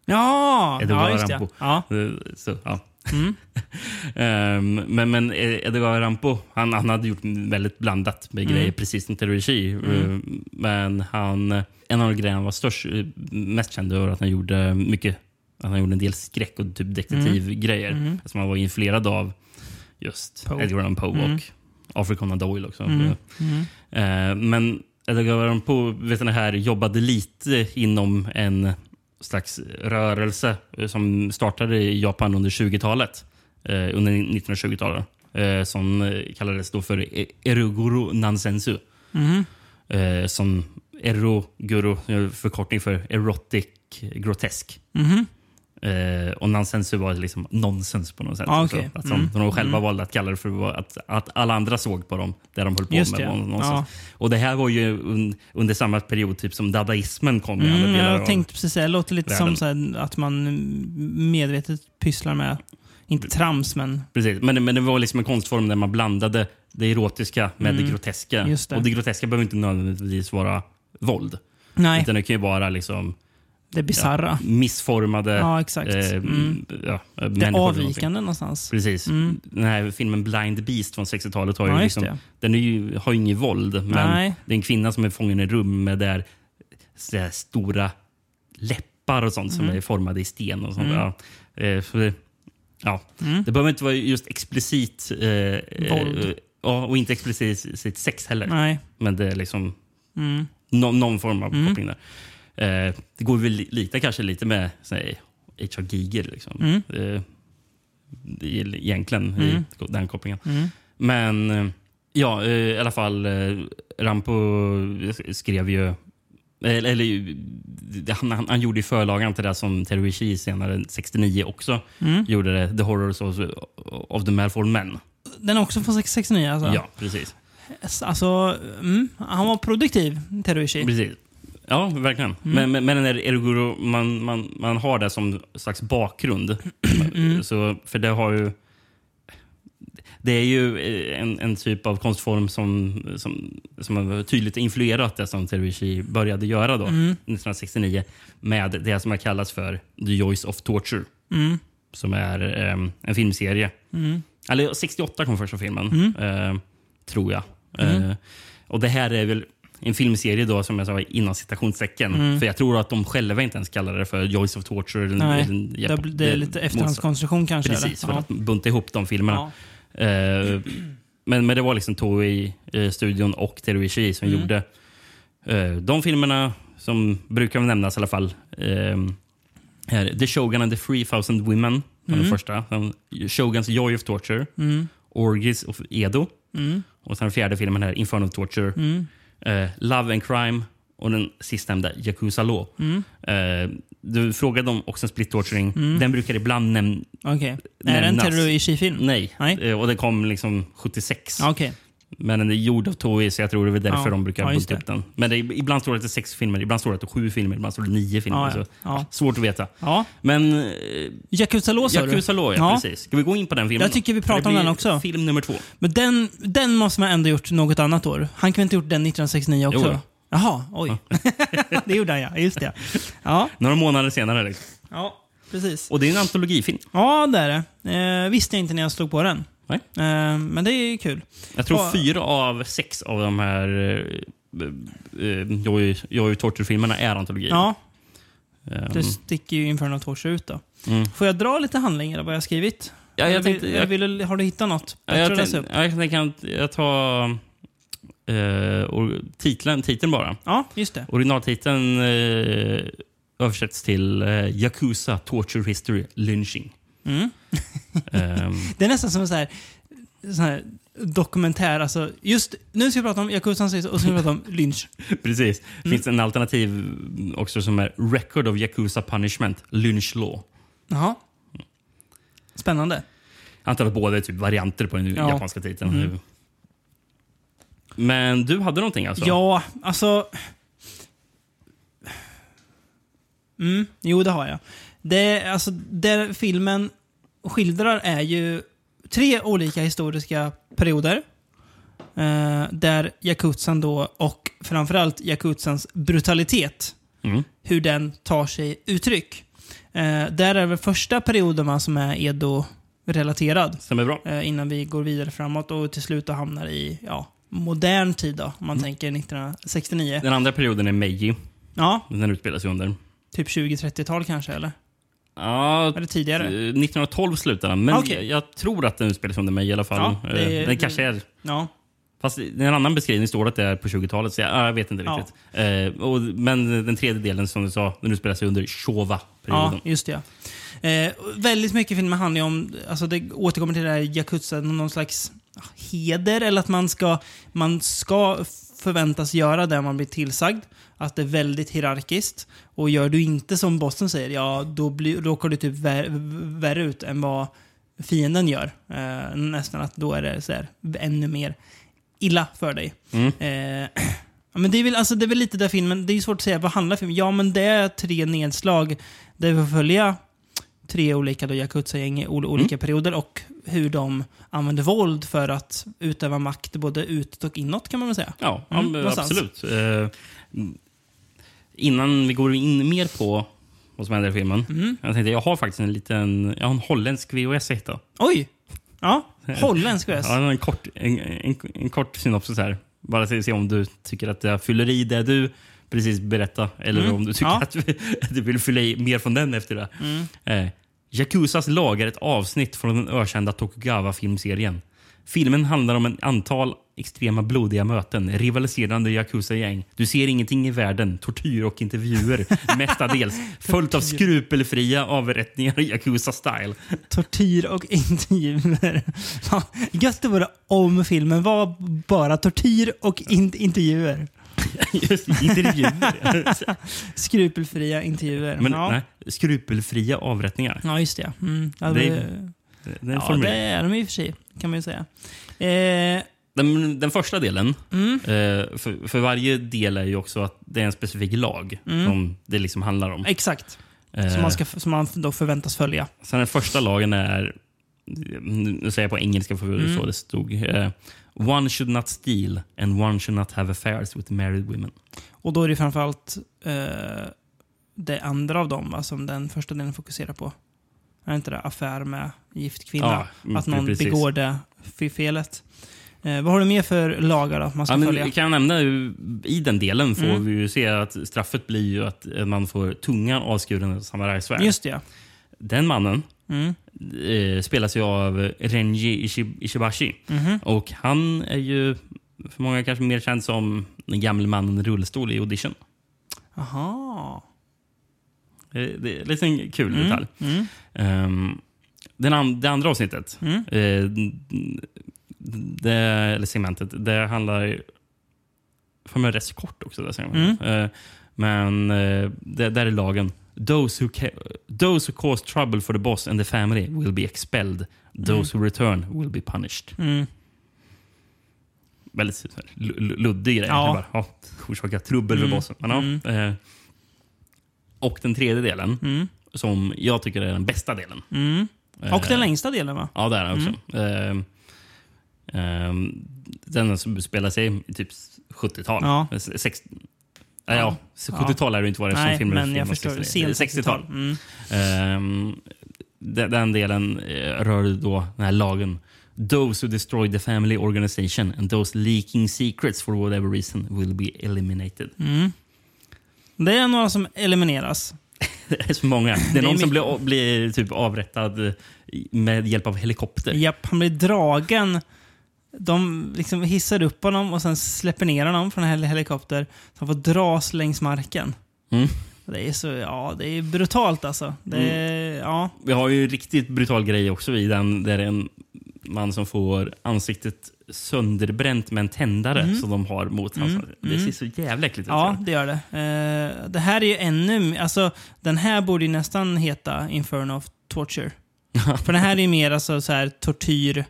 Ja, Edgar ja just det. Ja. Eh, Så, ja. Mm. [LAUGHS] Ehm, men, men Edgar Rampo, han, han hade gjort väldigt blandat med Mm. grejer, precis som Teruishi. Ehm, Men han, en av de grejerna han var störst, eh, mest känd över att han gjorde mycket han gjorde en del skräck och typ detektivgrejer. Mm. Som han var influerad av just Poe. Edgar Allan Poe Mm. och Conan Doyle också. Mm. Mm. Eh, men Edgar Allan Poe vet ni, här, jobbade lite inom en slags rörelse eh, som startade i Japan under 20-talet. Eh, under 1920-talet. Eh, som kallades då för E- Eroguro Nansensu. Mm. Som eh, förkortning för Erotic Grotesk. Mhm. Eh, och Nansensu var liksom nonsens på något sätt. Ah, också. okej. att de, Mm. de själva Mm. valde att kalla det för att, att alla andra såg på dem där de höll på Just med det. nonsens. Ja. Och det här var ju un, under samma period typ som dadaismen kom Mm, jag tänkte precis det låter lite världen. som så här, att man medvetet pysslar med, inte trams men... Precis. Men, men det var liksom en konstform där man blandade det erotiska med Mm. det groteska. Det. Och det groteska behöver inte nödvändigtvis vara våld. Nej. Utan det kan ju vara liksom Det bisarra. missformade Ja, exakt. eh, Mm. ja, Det avvikande någonstans. Precis. Mm. Den här filmen Blind Beast från 60-talet har ju Ja, liksom, den är ju, har ju inget våld. Men Nej. det är en kvinna som är fången i rum med där, där stora läppar och sånt som är formade i sten. och sånt. Mm. Ja. Eh, det, ja. Mm. det behöver inte vara just explicit eh, Våld. eh, ja, och inte explicit sex heller. Nej. Men det är liksom Mm. nå- någon form av Mm. koppling där. Eh, det går väl li- lite kanske lite med H.R. Giger. Liksom. Mm. Eh, det är egentligen Mm. i den kopplingen. Mm. Men eh, ja, eh, i alla fall. eh, Rampo skrev ju... Eller, han, han, han gjorde ju förlagan till det som Terry Shee senare, 69, också Mm. gjorde. Det, The Horrors of, of the Malfoy Men. Den är också från 69 alltså? Ja, precis. Alltså, mm, han var produktiv, Teruishi. precis. Ja, verkligen. Men, men, men där Eroguro, man, man, man har det som slags bakgrund. Så, för det har ju... Det är ju eh, en, en typ av konstform som, som, som tydligt influerat det som Teruishi började göra då, 1969 med det som har kallats för The Joys of Torture. Mm. Som är eh, en filmserie. Mm. Eller 68 kom första filmen, eh, tror jag. Eh, och det här är väl en filmserie då som jag sa inom citationstecken. För jag tror att de själva inte ens kallar det för Joys of Torture. eller- Nej, eller- det, det är lite efterhandskonstruktion kanske? Precis, eller? för att bunta ihop de filmerna. Ja. Eh, men, men det var liksom Toei-studion och Teruishi som Mm. gjorde eh, de filmerna som brukar nämnas i alla fall. Eh, här, The Shogun and the 3000 Women, var den första. Sen Shoguns Joy of Torture. Mm. Orgies of Edo. Mm. Och sen den fjärde filmen här, Inferno of Torture. Mm. Eh, Love and Crime och den sistnämnda, Yakuza Law. Mm. Eh, du frågade om också Split Torturing. Den brukar ibland nämnas. Okej. Är det en Nämnas. Teruishi-film? Nej. Nej. Eh, och det kom liksom 76. Ja, Okej. Men den är gjord av Toei, så jag tror det är därför Ja. de brukar Ja, bunta upp den. Men det är, ibland står det att det är sex filmer, ibland står det att det är sju filmer, ibland står det nio filmer. Ja, ja. Så. Svårt att veta. Men eh, Yakuza Law sa? Yakuza Law, ja, precis. Ska vi gå in på den filmen? Jag tycker vi pratar om den också. Film nummer två. Men den, den måste man ändå gjort något annat år. Han kunde inte gjort den 1969 också? Jo. Jaha, oj. [LAUGHS] det gjorde han ja. Just det. Ja, Några månader senare. Liksom. ja precis. Och det är en antologifilm. Ja, det är det. Eh, visste jag inte när jag slog på den. Nej. Eh, men det är kul. Jag tror Ja. fyra av sex av de här eh, eh, Joy, Joy Torture-filmerna är antologier. Ja, Ehm, det sticker ju Inferno Torture ut då. mm. Får jag dra lite handlingar av vad jag har skrivit? Ja, jag tänkte- jag- jag ville, har du hittat något Ja, jag, att läsa tänk, upp? ja, jag att jag tar eh, titeln, titeln bara. Ja, just det. Originaltiteln eh, översätts till eh, Yakuza Torture History Lynching. Mm. Ehm, Det är nästan som en sån här, sån här dokumentär. Alltså, just nu ska vi prata om Yakuza och så ska vi prata om [LAUGHS] lynch. precis. Mm. Det finns en alternativ också som är Record of Yakuza Punishment Lynch Law. Jaha. Spännande. Jag antar att båda är typ varianter på den Ja. japanska titeln. Mm. Men du hade någonting alltså? Ja, alltså... Mm, jo, det har jag. Det, alltså, det filmen skildrar är ju tre olika historiska perioder. Eh, där Yakuzan då, och framförallt Yakuzans brutalitet, Mm. hur den tar sig uttryck. Eh, där är väl första perioden va, som är Edo-relaterad. Stämmer bra. Eh, innan vi går vidare framåt och till slut hamnar i ja, modern tid då, om man tänker 1969. Den andra perioden är Meiji. Ja, Den utspelar sig under. typ 20-30-tal kanske, eller? Ja, Eller tidigare? eh, 1912 slutar den, men Okej. jag, jag tror att den utspelar sig under Meiji i alla fall. Ja, det Eh, den kanske är... Ja. Fast i en annan beskrivning står det att det är på 20-talet, så jag, ja, jag vet inte Ja. riktigt. Eh, och, men den tredje delen, som du sa, den utspelar sig under Ja, Showa-perioden. just det. ja. Eh, väldigt mycket filmer handlar om, alltså det återkommer till det här Yakuza, någon slags ja, heder eller att man ska, man ska förväntas göra det man blir tillsagd. Att det är väldigt hierarkiskt. Och gör du inte som bossen säger, ja då blir, råkar du typ vär, värre ut än vad fienden gör. Eh, nästan att då är det så här, ännu mer illa för dig. Mm. Eh, [CLEARS THROAT] men det, är väl, alltså, det är väl lite där filmen, det är svårt att säga, vad handlar filmen Ja, men det är tre nedslag där vi får följa tre olika Yakuza-gäng i ol- olika perioder och hur de använder våld för att utöva makt både utåt och inåt kan man väl säga. Ja, Mm, absolut. Eh, innan vi går in mer på vad som händer i filmen. Mm. Jag tänkte, jag har faktiskt en liten, jag har en holländsk VHS att hitta. Oj! Ja, [LAUGHS] holländsk VS. Ja, en, kort, en, en, en kort synopsis här. Bara att se om du tycker att jag fyller i det du precis berättade. Eller Mm. om du tycker Ja. att, [LAUGHS] att du vill fylla i mer från den efter det. Mm. Eh, Yakuzas lag är ett avsnitt från den ökända Tokugawa-filmserien. Filmen handlar om ett antal extrema blodiga möten, rivaliserande Yakuza-gäng. Du ser ingenting i världen, tortyr och intervjuer [LAUGHS] mestadels. Följt av skrupelfria avrättningar Yakuza-style. Tortyr och intervjuer. Gött det vore om filmen var bara tortyr och in intervjuer. [LAUGHS] Just intervjuer. [LAUGHS] Skrupelfria intervjuer. Men ja. nej, skrupelfria avrättningar. ja, just det. Mm. Ja, Det det, Det är ja, det är de i och för sig, kan man ju säga. Eh, Den, den första delen, mm, eh, för, för varje del är ju också att det är en specifik lag Mm. som det liksom handlar om. exakt. Eh, Som man, ska, som man då förväntas följa. Sen den första lagen är, nu säger jag på engelska för Mm. så det stod. Eh, one should not steal and one should not have affairs with married women. Och då är det framförallt eh, det andra av dem va, som den första delen fokuserar på. Är inte det affär med gift kvinna? mm, att någon precis. begår det felet. Eh, vad har du mer för lagar då, man ska Ja, men följa? kan jag nämna, I den delen får Mm. vi ju se att straffet blir ju att man får tungan avskuren av samurajsvärd. Just det, ja. Den mannen Mm. eh, spelas ju av Renji Ishi- Ishibashi. Mhm. Och han är ju för många kanske mer känd som den gamle mannen i rullstol i Audition. Aha. Eh, Det är en liten kul Mm. detalj. Mm. Um, den an- det andra avsnittet, Mm. eh, det, eller segmentet, det handlar för mig rätt kort också. Det segmentet. Mm. Eh, men eh, det, där är lagen. Those who, those who cause trouble for the boss and the family will be expelled. Those who return will be punished. Mm. Väldigt luddig grej. Ja. Ja. Bara, ja, orsaka trubbel Mm. för bossen. Men, ja, Mm. eh, och den tredje delen, Mm. som jag tycker är den bästa delen. Mm. Eh, Och den längsta delen va? Ja, det är den också. Mm. Eh, den som spelar sig i typ 70-tal. Ja. Eh, sex- Ja, Ja. ja. 70-tal är det inte vad det är som filmer men jag filmas förstår. 60-tal. Sent 60-tal. 60-tal. Mm. Ehm, den, delen rör då den här lagen. Those who destroy the family organization and those leaking secrets for whatever reason will be eliminated. Mm. Det är några som elimineras. [LAUGHS] Det är så många. Det är Det är någon som blir, blir typ avrättad eh, med hjälp av helikopter. Japp, han blir dragen. De liksom hissar upp honom och sen släpper ner honom från en hel- helikopter. Så han får dras längs marken. Mm. Det är så, ja, det är brutalt alltså. Det är, ja. Vi har ju en riktigt brutal grej också i den. Där en man som får ansiktet sönderbränt med en tändare Mm. som de har mot hans Mm. Det Mm. ser så jävla äckligt ut. Ja, det gör det. Eh, det här är ju ännu... Alltså, den här borde ju nästan heta Inferno of Torture. [LAUGHS] För den här är ju mer alltså, så här, tortyr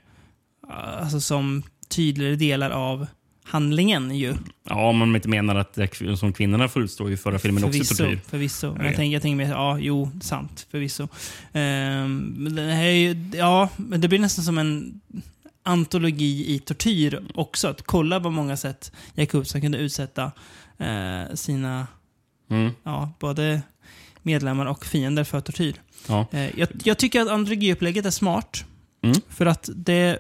alltså, som tydligare delar av handlingen ju. Ja, om man inte menar att det som kvinnorna får utstå i förra filmen också förvisso, tortyr. Förvisso. Men jag tänker, jag tänker mer, ja, jo, sant. Förvisso. Men det här är ju, ja, det blir nästan som en antologi i tortyr också. Att kolla på många sätt Yakuza kunde utsätta eh, sina Mm. ja, både medlemmar och fiender för tortyr. Ja. Eh, jag, jag tycker att antologiupplägget är smart. Mm. För att det...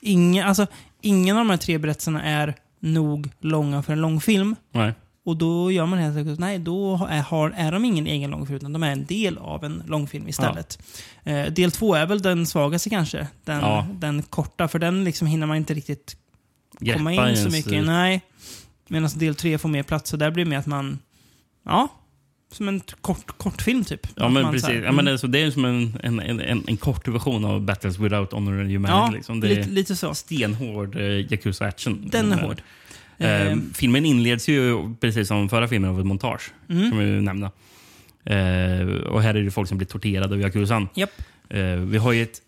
Inga, alltså, ingen av de här tre berättelserna är nog långa för en långfilm. Nej. Och då gör man helt enkelt, nej, då är, har, är de ingen egen långfilm, utan de är en del av en långfilm istället. Eh, del två är väl den svagaste kanske. Den, Ja. den korta, för den liksom hinner man inte riktigt komma Greppa in så mycket. eh, Nej. Medan del tre får mer plats, så där blir det mer att man... Ja, som en kort, kortfilm typ. Ja, men precis. här, Ja, men det, mm. är så det är som en, en, en, en, kort version av Battles Without Honor and Humanity. Ja, liksom. Det lite, är lite så. stenhård eh, Yakuza-action. Den är hård. Eh, Eh, filmen inleds ju precis som förra filmen av ett montage. mm. Kan vi. Eh, och här är det folk som blir torterade av Yakuzan. Japp. Eh, vi har ju ett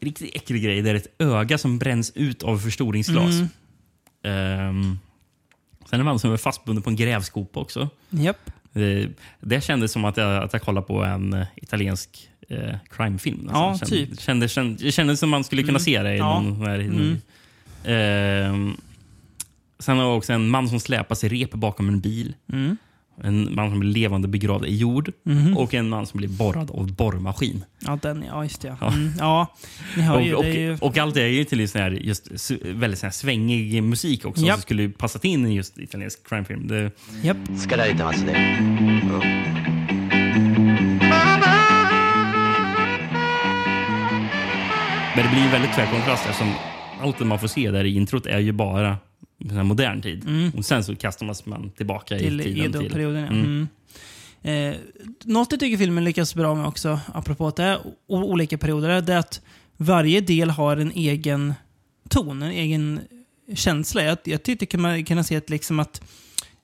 riktigt äcklig grej. Det är ett öga som bränns ut av förstoringsglas. Mm. Ehm, sen är man som är fastbunden på en grävskopa också. Eh, det kändes som att jag, att jag kollade på en eh, italiensk eh, crimefilm. Ja, nästan. typ. Kändes, kändes, det kändes som man skulle kunna Mm. se det i Ja. någon här, Mm. Ehm, Sen har vi också en man som släpas i rep bakom en bil. Mm. En man som blir levande begravd i jord mm. och en man som blir borrad av borrmaskin. Ja, den, ja just det. Ja. Mm. ja ni hör ju, och, och, ju... och, allt det är ju till sån här, just, väldigt sån här svängig musik också yep. som skulle passat in i just italiensk crimefilm. Det... Yep. Men det blir en väldigt tvär kontrast eftersom allt det man får se där i introt är ju bara här modern tid. Och sen så kastar man tillbaka till i tiden till... Edo-perioden. Ja. Mm. Mm. Eh, något jag tycker filmen lyckas bra med också, apropå att det är olika perioder, det är att varje del har en egen ton, en egen känsla. Jag, jag tycker kan man kan se att, liksom att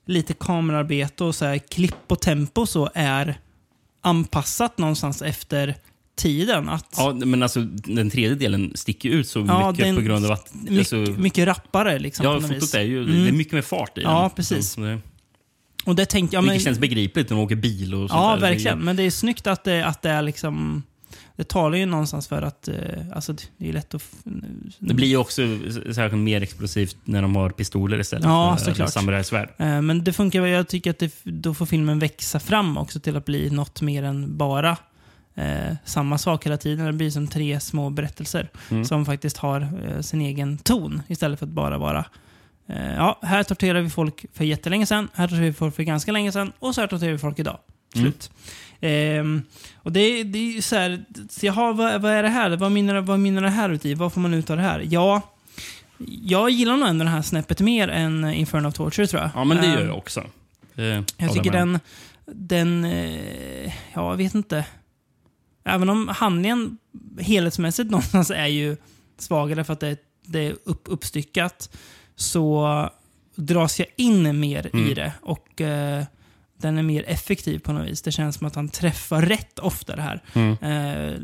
lite kamerarbete och så här, klipp och tempo så är anpassat någonstans efter tiden. Att Ja, men alltså den tredje delen sticker ut så Ja, mycket på grund av att... Alltså, mycket rappare liksom, ja, fotot är ju Mm. det är mycket mer fart i den. Ja, precis. Det, Och det jag... mycket men- känns begripligt när de åker bil och sånt Ja, där. verkligen. Men det är snyggt att det, att det är liksom... Det talar ju någonstans för att... Eh, alltså, det är lätt att... Det blir ju också särskilt mer explosivt när de har pistoler istället Ja, för såklart. samurajsvärd. Eh, men det funkar. Jag tycker att det, då får filmen växa fram också till att bli något mer än bara eh, samma sak hela tiden. Det blir som tre små berättelser Mm. som faktiskt har eh, sin egen ton istället för att bara vara eh, ja, här torterar vi folk för jättelänge sedan, här torterar vi folk för ganska länge sedan och så här torterar vi folk idag. Mm. Slut. Ehm, och det, det är så här, så jaha, vad, vad är det här? Vad mynnar, vad mynnar det här ut i? Vad får man ut av det här? Ja, jag gillar nog ändå den här snäppet mer än Inferno of Torture tror jag. Ja, men det gör Ehm, jag också. Eh, jag tycker med. den, den, eh, ja jag vet inte. Även om handlingen helhetsmässigt någonstans är ju svagare för att det, det är upp, uppstyckat, så dras jag in mer i Mm. det. Och eh, den är mer effektiv på något vis. Det känns som att han träffar rätt oftare här. Mm. Eh,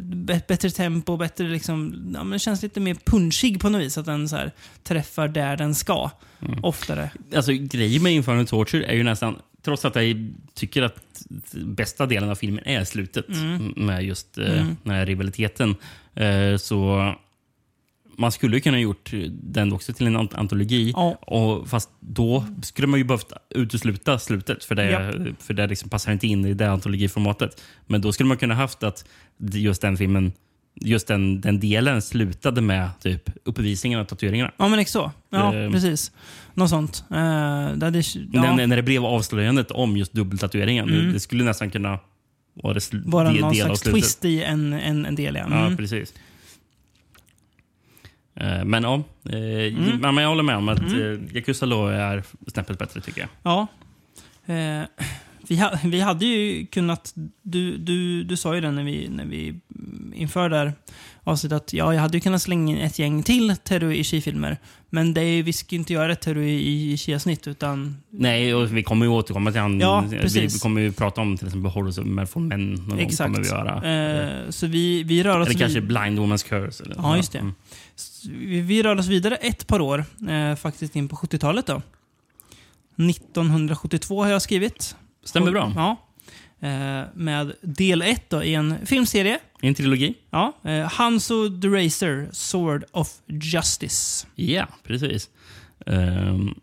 bättre tempo, bättre liksom, ja, men det känns lite mer punchig på något vis. Att den så här, träffar där den ska. Mm. Oftare. Alltså, grejen med Inferno Torture är ju nästan, trots att jag tycker att bästa delen av filmen är slutet Mm. med just eh, Mm. den här rivaliteten, eh, så man skulle kunna gjort den också till en ant- antologi. Ja. Och, fast då skulle man ju behövt utesluta slutet, för det, Ja. för det liksom passar inte in i det antologiformatet. Men då skulle man kunna haft att just den filmen, just den, den delen slutade med typ uppvisningen av tatueringarna. Ja, men exakt så. Ja, Ehm. precis. Något sånt. Uh, där det, ja, När, när det blev avslöjandet om just dubbeltatueringen, Mm. det, det skulle nästan kunna vara det bara någon del av slags twist i en, en, en del. Ja. Ja, Mm. precis. Eh, Men ja, eh, Mm. men jag håller med om att mm. Yakuza Law är snäppet bättre tycker jag. ja. Eh, vi, ha, vi hade ju kunnat... Du, du, du sa ju det när vi, när vi mm, inför där avsnittet att ja, jag hade ju kunnat slänga in ett gäng till Teru Ishii-filmer. Men det är, vi ska ju inte göra ett Teru Ishii-avsnitt utan... Nej, och vi kommer ju återkomma till han. Ja, vi, precis. vi kommer ju prata om till exempel of Melford Men. Någon gång Exakt. kommer vi göra. Eh, så vi, vi rör oss eller kanske vid- Blind Woman's Curse. Eller, Ja, just det. Mm. Vi, rör oss vidare ett par år, eh, faktiskt in på 70-talet då. 1972 har jag skrivit. Stämmer bra. Ja. Eh, med del ett då i en filmserie. En trilogi. Ja. Eh, Hanzo the Racer, Sword of Justice. Ja, precis. Ehm,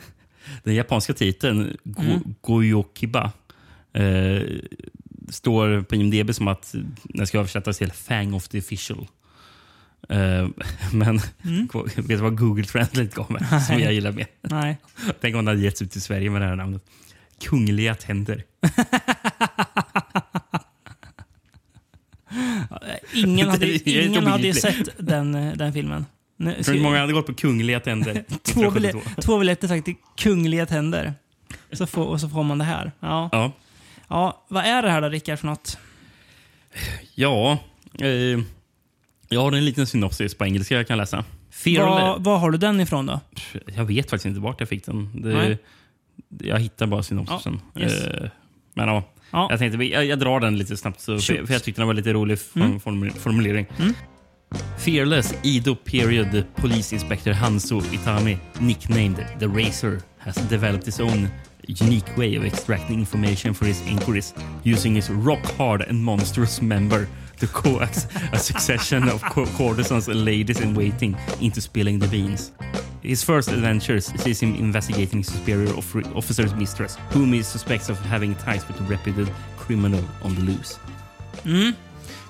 [LAUGHS] den japanska titeln, Go- Mm. Goyokiba, eh, står på IMDB som att den ska översättas till Fang of the Official. Eh, [LAUGHS] men Mm. [LAUGHS] vet du vad Google Translate gav mig? Som jag gillar mer. Nej. [LAUGHS] Tänk om den hade getts ut till Sverige med det här namnet. Kungliga tänder. Ingen hade, Det ingen hade sett den, eh, den filmen. Nu- tror många hade gått på Kungliga tänder. två, 1972. biljetter, två biljetter sagt till Kungliga Tänder. Så får, och så får man det här. Ja. Ja. ja. Vad är det här då, Rickard, för något? Ja, eh, jag har en liten synopsis på engelska jag kan läsa. Var har du den ifrån då? Jag vet faktiskt inte vart jag fick den. Det, jag hittar bara synopsisen. Ja, yes. Eh, men ja, Ja. jag tänkte jag, jag drar den lite snabbt så, för, jag tyckte den var lite rolig Mm. form, formulering. Mm. Fearless Edo period police inspector Hanzo Itami, nicknamed the Racer, has developed his own unique way of extracting information for his inquiries using his rock hard and monstrous member to coax a succession of co- courtesans and ladies in waiting into spilling the beans. his first adventures sees him investigating his superior off- officer's mistress, whom he suspects of having ties with a reputed criminal on the loose.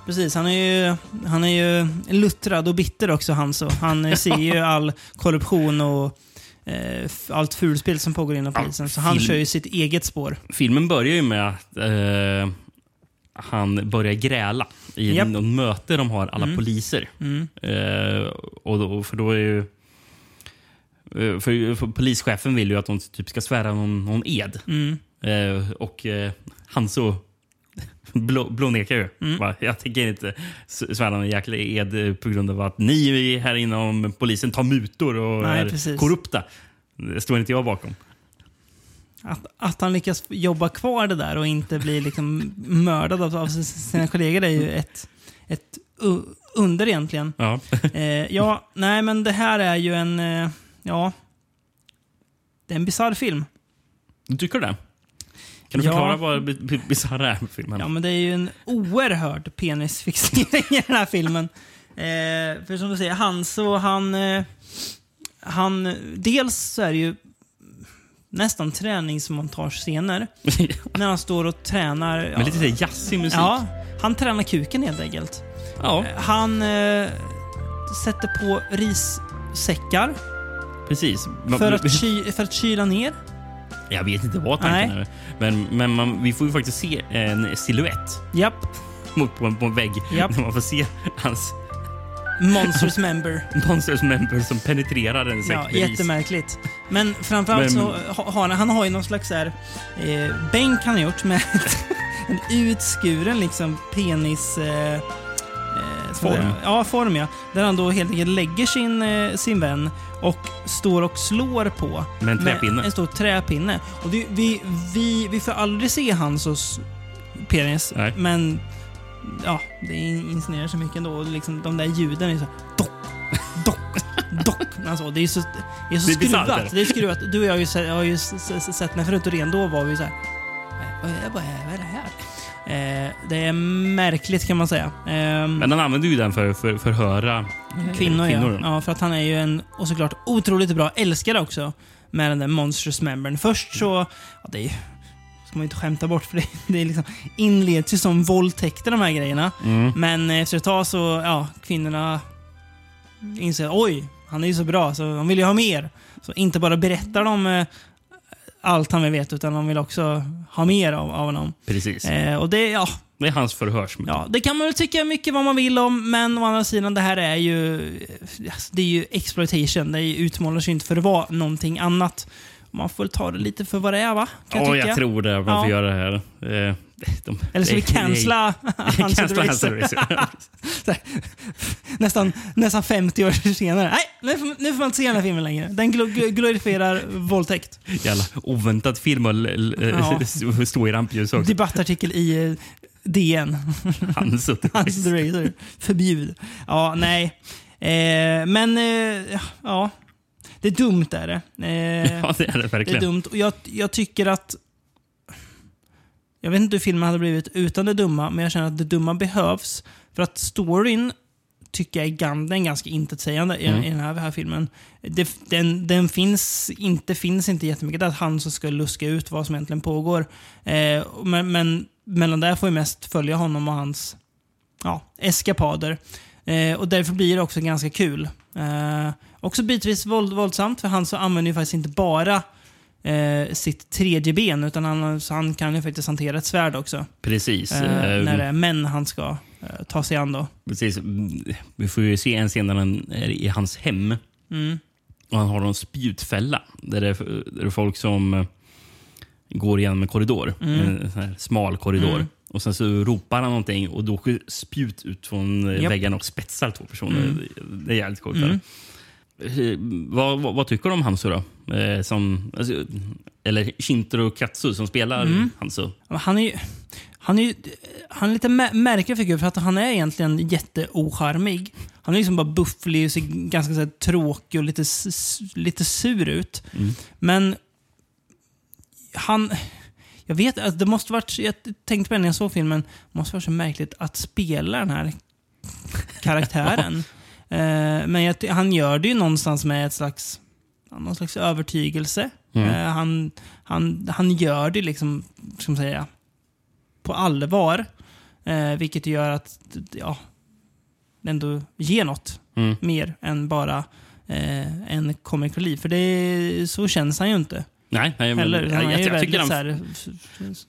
Precis, han är ju, han är ju luttrad och bitter också. Han eh, [LAUGHS] ser ju all korruption och eh, allt fulspel som pågår inom Ja, polisen. Så han kör ju sitt eget spår. Filmen börjar ju med att eh, han börjar gräla i Japp. något möte de har, alla poliser. Mm. Eh, och då, för då är ju... eh, För, för polischefen vill ju att de typ ska svära någon, någon ed. Mm. Eh, och eh, han så [LAUGHS] blå, blånekar ju. Mm. Jag tänker inte svära någon jäkla ed på grund av att ni här inom polisen tar mutor och Nej, är precis. korrupta. Det står inte jag bakom. Att, att han lyckas jobba kvar det där och inte bli liksom mördad av, av sina kollegor är ju ett, ett u- under egentligen. Ja. Eh, ja, nej men det här är ju en... Eh, ja... Det är en bisarr film. Du tycker det? Kan du Ja. förklara vad bi- bi- bisarra är med filmen? Ja, men det är ju en oerhörd penisfixering i den här filmen. Eh, för som du säger, han så han... Eh, han dels så är det ju nästan träningsmontagescener. [LAUGHS] när han står och tränar. Men lite så här jazzig musik. Ja, han tränar kuken helt enkelt. Ja, Han eh, sätter på rissäckar precis. För att, ky, för att kyla ner. Jag vet inte vad tanken Nej. är. Men, men man, vi får ju faktiskt se en silhuett Japp, mot på en, på en vägg. Japp. Där man får se hans Monsters member. [LAUGHS] Monsters member som penetrerar en säck Ja, med jättemärkligt. Men framförallt Men- så ha- har han, han har ju någon slags så här, eh, bänk han har gjort med [LAUGHS] en utskuren liksom penis... Eh, eh, ska man Form. säga? Ja, form ja. Där han då helt enkelt lägger sin, eh, sin vän och står och slår på. Med en träpinne. en stor träpinne. Och det, vi, vi, vi får aldrig se hans och s- penis, Nej. men ja, det insinuerar så mycket ändå. Och liksom, de där ljuden är så dock, dock, dock. Alltså, det är så, det är så Det är skruvat. eller? Det är skruvat. Du och jag har ju, sett- har ju sett när förut och ren då var vi så här, "Eh, vad är, vad är, vad är det här? Eh, det är märkligt kan man säga. Ehm, Men han använder ju den för att för, förhöra eh, Kvinnor, kvinnor. ja. ja. För att han är ju en, och såklart otroligt bra älskare också. Med den där Monstrous Membern. Först så, ja, det är, ska man inte skämta bort för det, [LAUGHS] det är liksom, inleds ju som våldtäkter de här grejerna. Mm. Men efter ett tag så, ja, kvinnorna inser oj, han är ju så bra så de vill ju ha mer. Så inte bara berättar de eh, allt han vill veta utan de vill också ha mer av, av honom. Precis. Eh, och det, ja, Det är hans förhörsmetod. Ja, det kan man väl tycka mycket vad man vill om, men å andra sidan, det här är ju... Det är ju exploitation. Det utmålar sig inte för att vara någonting annat. Man får väl ta det lite för vad det är, va? Kan Ja, jag jag tror det. Man får Ja. göra det här. Eh, de, Eller ska vi [LAUGHS] cancella [LAUGHS] Hans Cancella Racer? Hans Racer. nästan, nästan 50 år senare. Nej, nu får, nu får man inte se den här filmen längre. Den glo- glorifierar våldtäkt. Jävla oväntat film att [LAUGHS] stå i rampljus också. Debattartikel i eh, DN. Hans Hans the Razor. Förbjud. Ja, nej. Eh, men, eh, ja. Det är dumt är det. Eh, [LAUGHS] Ja, det är det det är verkligen. dumt. Och jag, jag tycker att... Jag vet inte hur filmen hade blivit utan det dumma, men jag känner att det dumma behövs. För att storyn tycker jag är är ganska intetsägande i, Mm. i den här, här filmen. Det, den, den finns inte, finns inte jättemycket att han som ska luska ut vad som egentligen pågår. Eh, men, men mellan där får vi mest följa honom och hans ja, eskapader. Eh, och därför blir det också ganska kul. Eh, också bitvis våld, våldsamt, för han så använder ju faktiskt inte bara eh, sitt tredje ben, utan han, han kan ju faktiskt hantera ett svärd också. Precis. Eh, eh, när det är män han ska eh, ta sig an då. precis. Mm, Vi får ju se en scen där han är i hans hem. Mm. Och han har en spjutfälla. Där det är, där det är folk som eh, går igenom en korridor. En sån här smal korridor. Mm. Och Sen så ropar han någonting och då åker spjut ut från eh, Japp. väggen och spetsar två personer. Mm. Det är jävligt coolt. Mm. Vad, vad, vad tycker du om Hanzo då? Eh, som, alltså, eller Shintaro Katsu som spelar Mm. Hanzo. Han är ju... Han är, han är lite mä- märklig figur för att han är egentligen jätteocharmig. Han är liksom bara bufflig och ser ganska så här, tråkig och lite, lite sur ut. Mm. Men han... Jag vet att det måste varit... Jag tänkte på det när jag såg filmen. Det måste varit så märkligt att spela den här [LAUGHS] karaktären. Eh, men jag, han gör det ju någonstans med ett slags någon slags övertygelse. Mm. Eh, han, han, han gör det liksom, ska man säga, på allvar. Eh, vilket gör att ja, det ändå ger något Mm. mer än bara eh, en comic relief. För det, så känns han ju inte. Nej, nej men, Heller. jag, Han jag, jag, tycker han, här,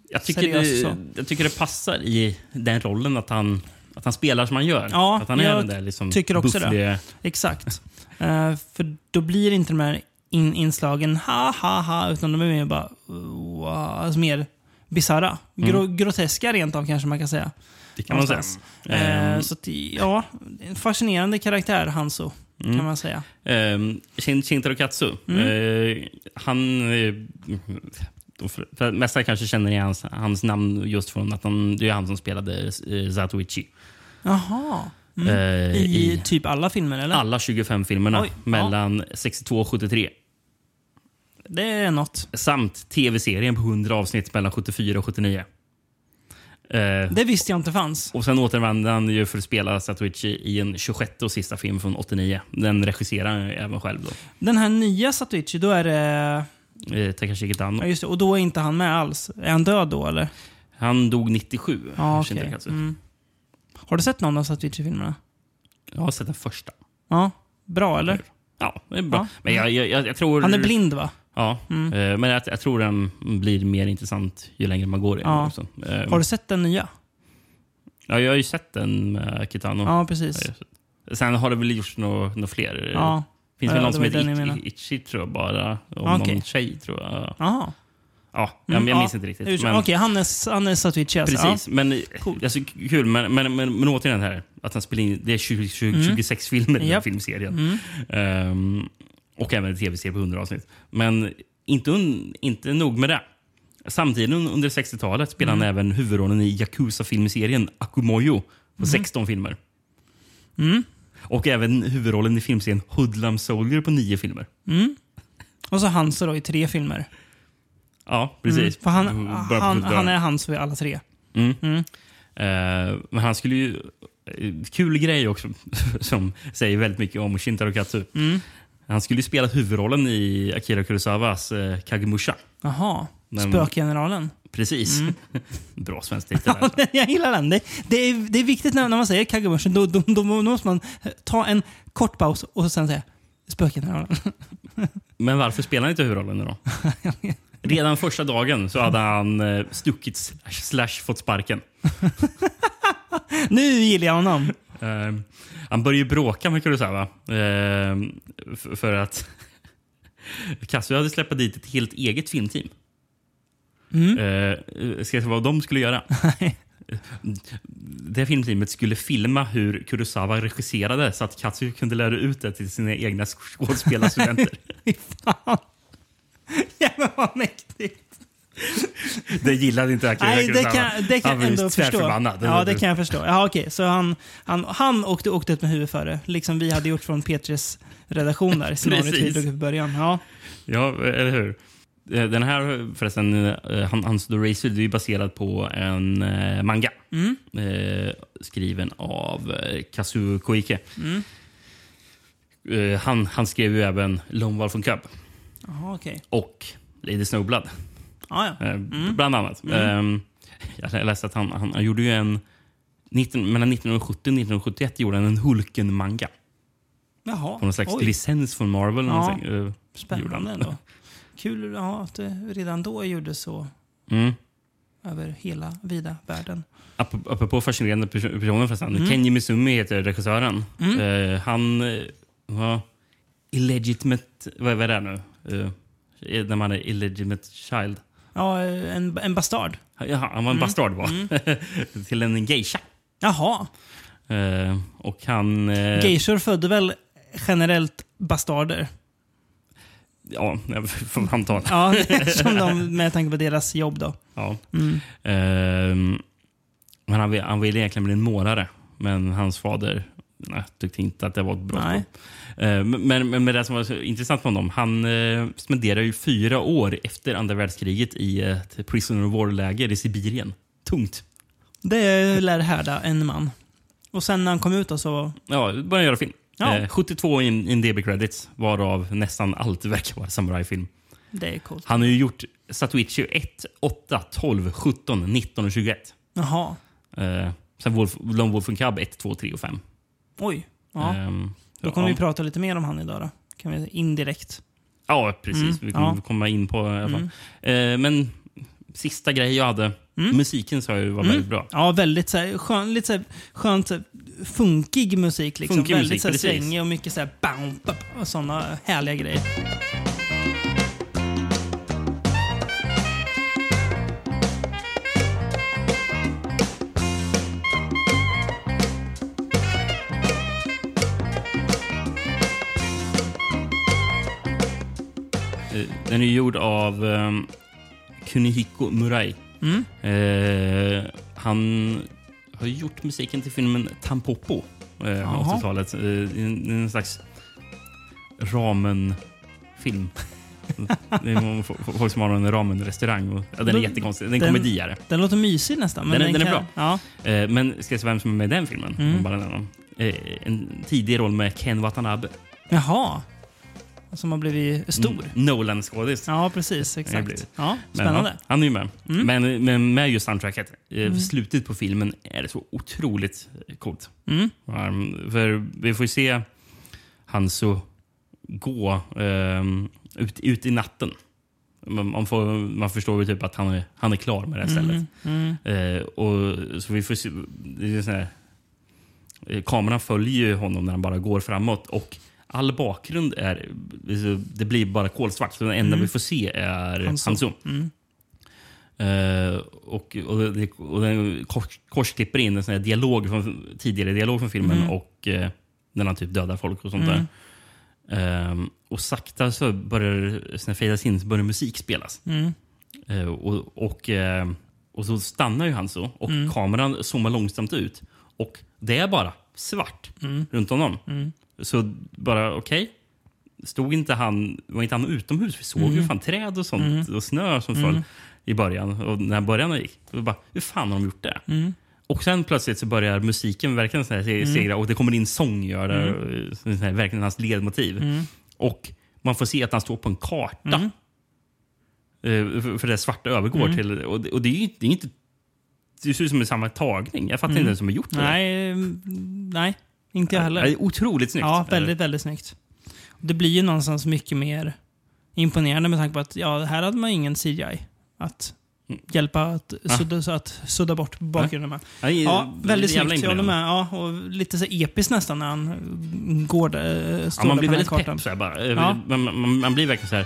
jag, tycker det, jag tycker det passar i den rollen att han, att han spelar som han gör. Ja, att han är jag den där liksom tycker också det. buffliga- Exakt. Eh, för då blir inte de här in, inslagen ha ha ha, utan de är mer bara wow, alltså mer bisarra. Gro, Groteska rent av kanske man kan säga. Det kan man säga. Någonstans. Eh, Ehm, så att, ja, en fascinerande karaktär, Hanso, Mm. kan man säga. Um, Shin, Shintaro Katsu. Mm. Eh, han... De mesta kanske känner igen hans, hans namn just från att han, det är han som spelade uh, Zatoichi. Jaha. Mm. Eh, I, I typ alla filmer, eller? alla 25 filmerna Oj, ja. mellan 62 och 73. Det är något. Samt tv-serien på 100 avsnitt mellan 74 och 79. Eh, Det visste jag inte fanns. och sen återvände han ju för att spela Satoichi i en 26 och sista film från 89. Den regisserar han ju även själv. Då. Den här nya Satoichi, då är det... Eh, Takashi Kitano. Ja, just det. Och då är inte han med alls. Är han död då, eller? Han dog 97. Ja, okej. Katsu. Mm. Har du sett någon av Satoichi-filmerna? Jag har sett den första. Ja. Bra, eller? Ja, det är bra. Ja. Men jag, jag, jag, jag tror... Han är blind, va? Ja, Mm. eh, men jag, jag tror den blir mer intressant ju längre man går i den. Ja. också. Eh, Har du sett den nya? ja, jag har ju sett den med Kitano. Ja, precis. Just- Sen har det väl gjorts några nå fler. Ja. Finns Ja, väl ja, någon som heter jag Itchy, tror jag bara. Om Ah, okej. någon tjej tror jag. Jaha. Ja, jag, Mm, jag ja. minns inte riktigt. Okej, Men, han är, han är Satoichi alltså. precis. Men, Coolt. alltså, kul. Men, men, men, men återigen här. Att han spelar in, det är 20, 20, Mm. 26 filmer i den här filmserien. Ja. Mm. Ehm, och även en tv-serie på 100 avsnitt. Men inte, un, inte nog med det. Samtidigt un- under 60-talet spelade han även huvudrollen i Yakuza-filmserien Akumoyo på 16 filmer. Och även huvudrollen i filmserien Hoodlum Soldier på 9 filmer. Mm. Och så Hanso då i tre filmer. Ja, precis. Mm. För han, han, 70-talet. han är Hanso i alla tre. Mm. Mm. Eh, men han skulle ju... eh, Kul grej också, [LAUGHS] som säger väldigt mycket om Shintaro Katsu. Mm. Han skulle ju spela huvudrollen i Akira Kurosawas eh, Kagemusha. Jaha. Spökgeneralen. Precis. Mm. [LAUGHS] Bra svensk titel. Ja, [LAUGHS] jag gillar den. Det, det, är, det är viktigt när, när man säger Kagemusha. Då, då, då måste man ta en kort paus och sen säga Spökgeneralen. [LAUGHS] Men varför spelar han inte huvudrollen då? Redan första dagen så hade han eh, stuckit slash, slash fått sparken. nu gillar jag honom. Eh, han började ju bråka med Kurosawa. F- för att Kazuya hade släppt dit ett helt eget filmteam. Mm. Eh, ska jag säga vad de skulle göra? [LAUGHS] Det filmteamet skulle filma hur Kurosawa regisserade så att Katsuya kunde lära ut det till sina egna skådespelarstudenter. [LAUGHS] Fy fan. Jävlar vad mäktigt. det gillade inte Akira Nej, det kan, det kan han var ju ändå förstå. tvärförbannad. Ja, det kan jag förstå. Ja, okej. Så han, han, han åkte, åkte ut med huvudet före. Liksom vi hade gjort från Petres redaktion där. Scenariot i början. Ja. Ja, eller hur? Eh, Den här förresten, eh, Han- Hans the Racer, det är baserad på en eh, manga. Mm. Skriven av Kazuo Koike. Mm. Han, han skrev ju även Wolf and Cub Jaha, okej. och Lady Snowblood. Ja, ja. Eh, Bland annat. Mm. Eh, jag läste att han, han, han gjorde ju en... 19, mellan 1970 och 1971 gjorde han en Hulken-manga. Jaha. På någon slags Oj, licens från Marvel. Ja. spännande ändå. Kul ja, att det redan då gjordes så Mm. över hela vida världen. Ap- Apropå fascinerande perso- personer förresten. Mm. Kenji Mizumi heter regissören. Mm. Eh, han eh, var illegitimate... Vad, vad är det nu? Eh, när man är illegitimate child. Ja, en, en bastard. Ja, han var Mm. en bastard var. [LAUGHS] Till en geisha. Jaha. Eh, och han... Eh, Geishor födde väl generellt bastarder? Ja, jag får anta. Ja, som de, med tanke på deras jobb då. Ja. Mm. Ehm, men han, han ville egentligen bli en målare. Men hans fader nej, tyckte inte att det var ett bra Nej. Ehm, men, men, men det som var så intressant med honom, han eh, spenderade ju fyra år efter andra världskriget i ett prisoner of war-läger i Sibirien. Tungt. Det lär härda en man. Och sen när han kom ut då så... Ja, började göra film. Ja. Eh, 72 in, in DB credits, varav nästan allt verkar vara samurajfilm. Det är coolt. Han har ju gjort Satuichi 1, 8, 12, 17, 19 och 21. Jaha. Eh, sen Wolf, Lone Wolf and Cub 1, 2, 3 och 5. Oj. Ja. Ehm, Då kommer ja. vi prata lite mer om han idag då. Kan vi indirekt. Ja, precis. Mm, Vi kommer ja. komma in på i alla fall. Mm. Eh, men sista grej jag hade. Mm. Musiken sa jag ju var Mm. väldigt bra. Ja, väldigt så här, skön, lite så här, skönt så här, funkig musik. Liksom. Funkig väldigt musik, så här, svängig och mycket så här, bam, bam, och sådana härliga grejer. Eh, den är gjord av um, Kunihiko Murai. Mm. Eh, han har gjort musiken till filmen Tampopo eh, Jaha. 80-talet. Eh, en, en slags ramen-film. [LAUGHS] det är folk som har en ramen-restaurang. och- Ja, den är Den- jättekonstig. Den är den- en komediare. Den låter mysig nästan. Men Den är- den är kan- bra. Ja. Eh, men ska jag säga vem som är med i den filmen? Mm. Bara. Eh, en tidig roll med Ken Watanabe. Jaha. Som har blivit stor. Mm, Nolan-skådis. Ja, precis. Exakt. Ja, Men, spännande. ja, han är ju med. Mm. Men, men med just soundtracket, eh, slutet på filmen är det så otroligt coolt. Mm. Um, för vi får ju se Hanso gå ehm, ut, ut i natten. Man, får, man förstår ju typ att han är, han är klar med det här stället. Mm. Mm. Eh, och, så vi får se, det är sån här, eh, kameran följer ju honom när han bara går framåt. Och all bakgrund är... Det blir bara kolsvart. Så det enda Mm. vi får se är Hanzo. Mm. Eh, och, och, det, och den kors, korsklipper in en sån här dialog från, tidigare dialog från filmen Mm. och eh, när han typ dödar folk och sånt där. Ehm, och sakta så börjar det fejdas in så börjar musik spelas. Eh, och, och, och så stannar ju han så och Mm. kameran zoomar långsamt ut. Och det är bara svart runt honom. Mm. Så bara okej. Stod inte han, var inte han utomhus? Vi såg ju Mm. fan träd och sånt Mm. och snö som Mm. föll i början. Och när början gick, då bara, hur fan har de gjort det? Mm. Och sen plötsligt så börjar musiken verkligen så här se- segra och det kommer in sång gör det, så här, verkligen hans ledmotiv. Mm. Och man får se att han står på en karta. Mm. Eh, För det svarta övergår Mm. till... Och det, och det är ju det är inte... Det ser ut som en samma tagning. Jag fattar Mm. inte vem som har gjort det. Nej, mm, nej, inte jag Det heller. är otroligt snyggt. Ja, väldigt, väldigt snyggt. Det blir ju någonstans mycket mer imponerande med tanke på att ja, här hade man ingen CGI att Mm. hjälpa att Ah. sudda, så att sudda bort bakgrunden med. Ja, det Ja, väldigt snyggt. Jag håller med. Ja, och lite så episkt nästan när han mm, går där, Ja, står man där blir väldigt pepp. Så här, bara. Ja. man, man, man blir verkligen så här...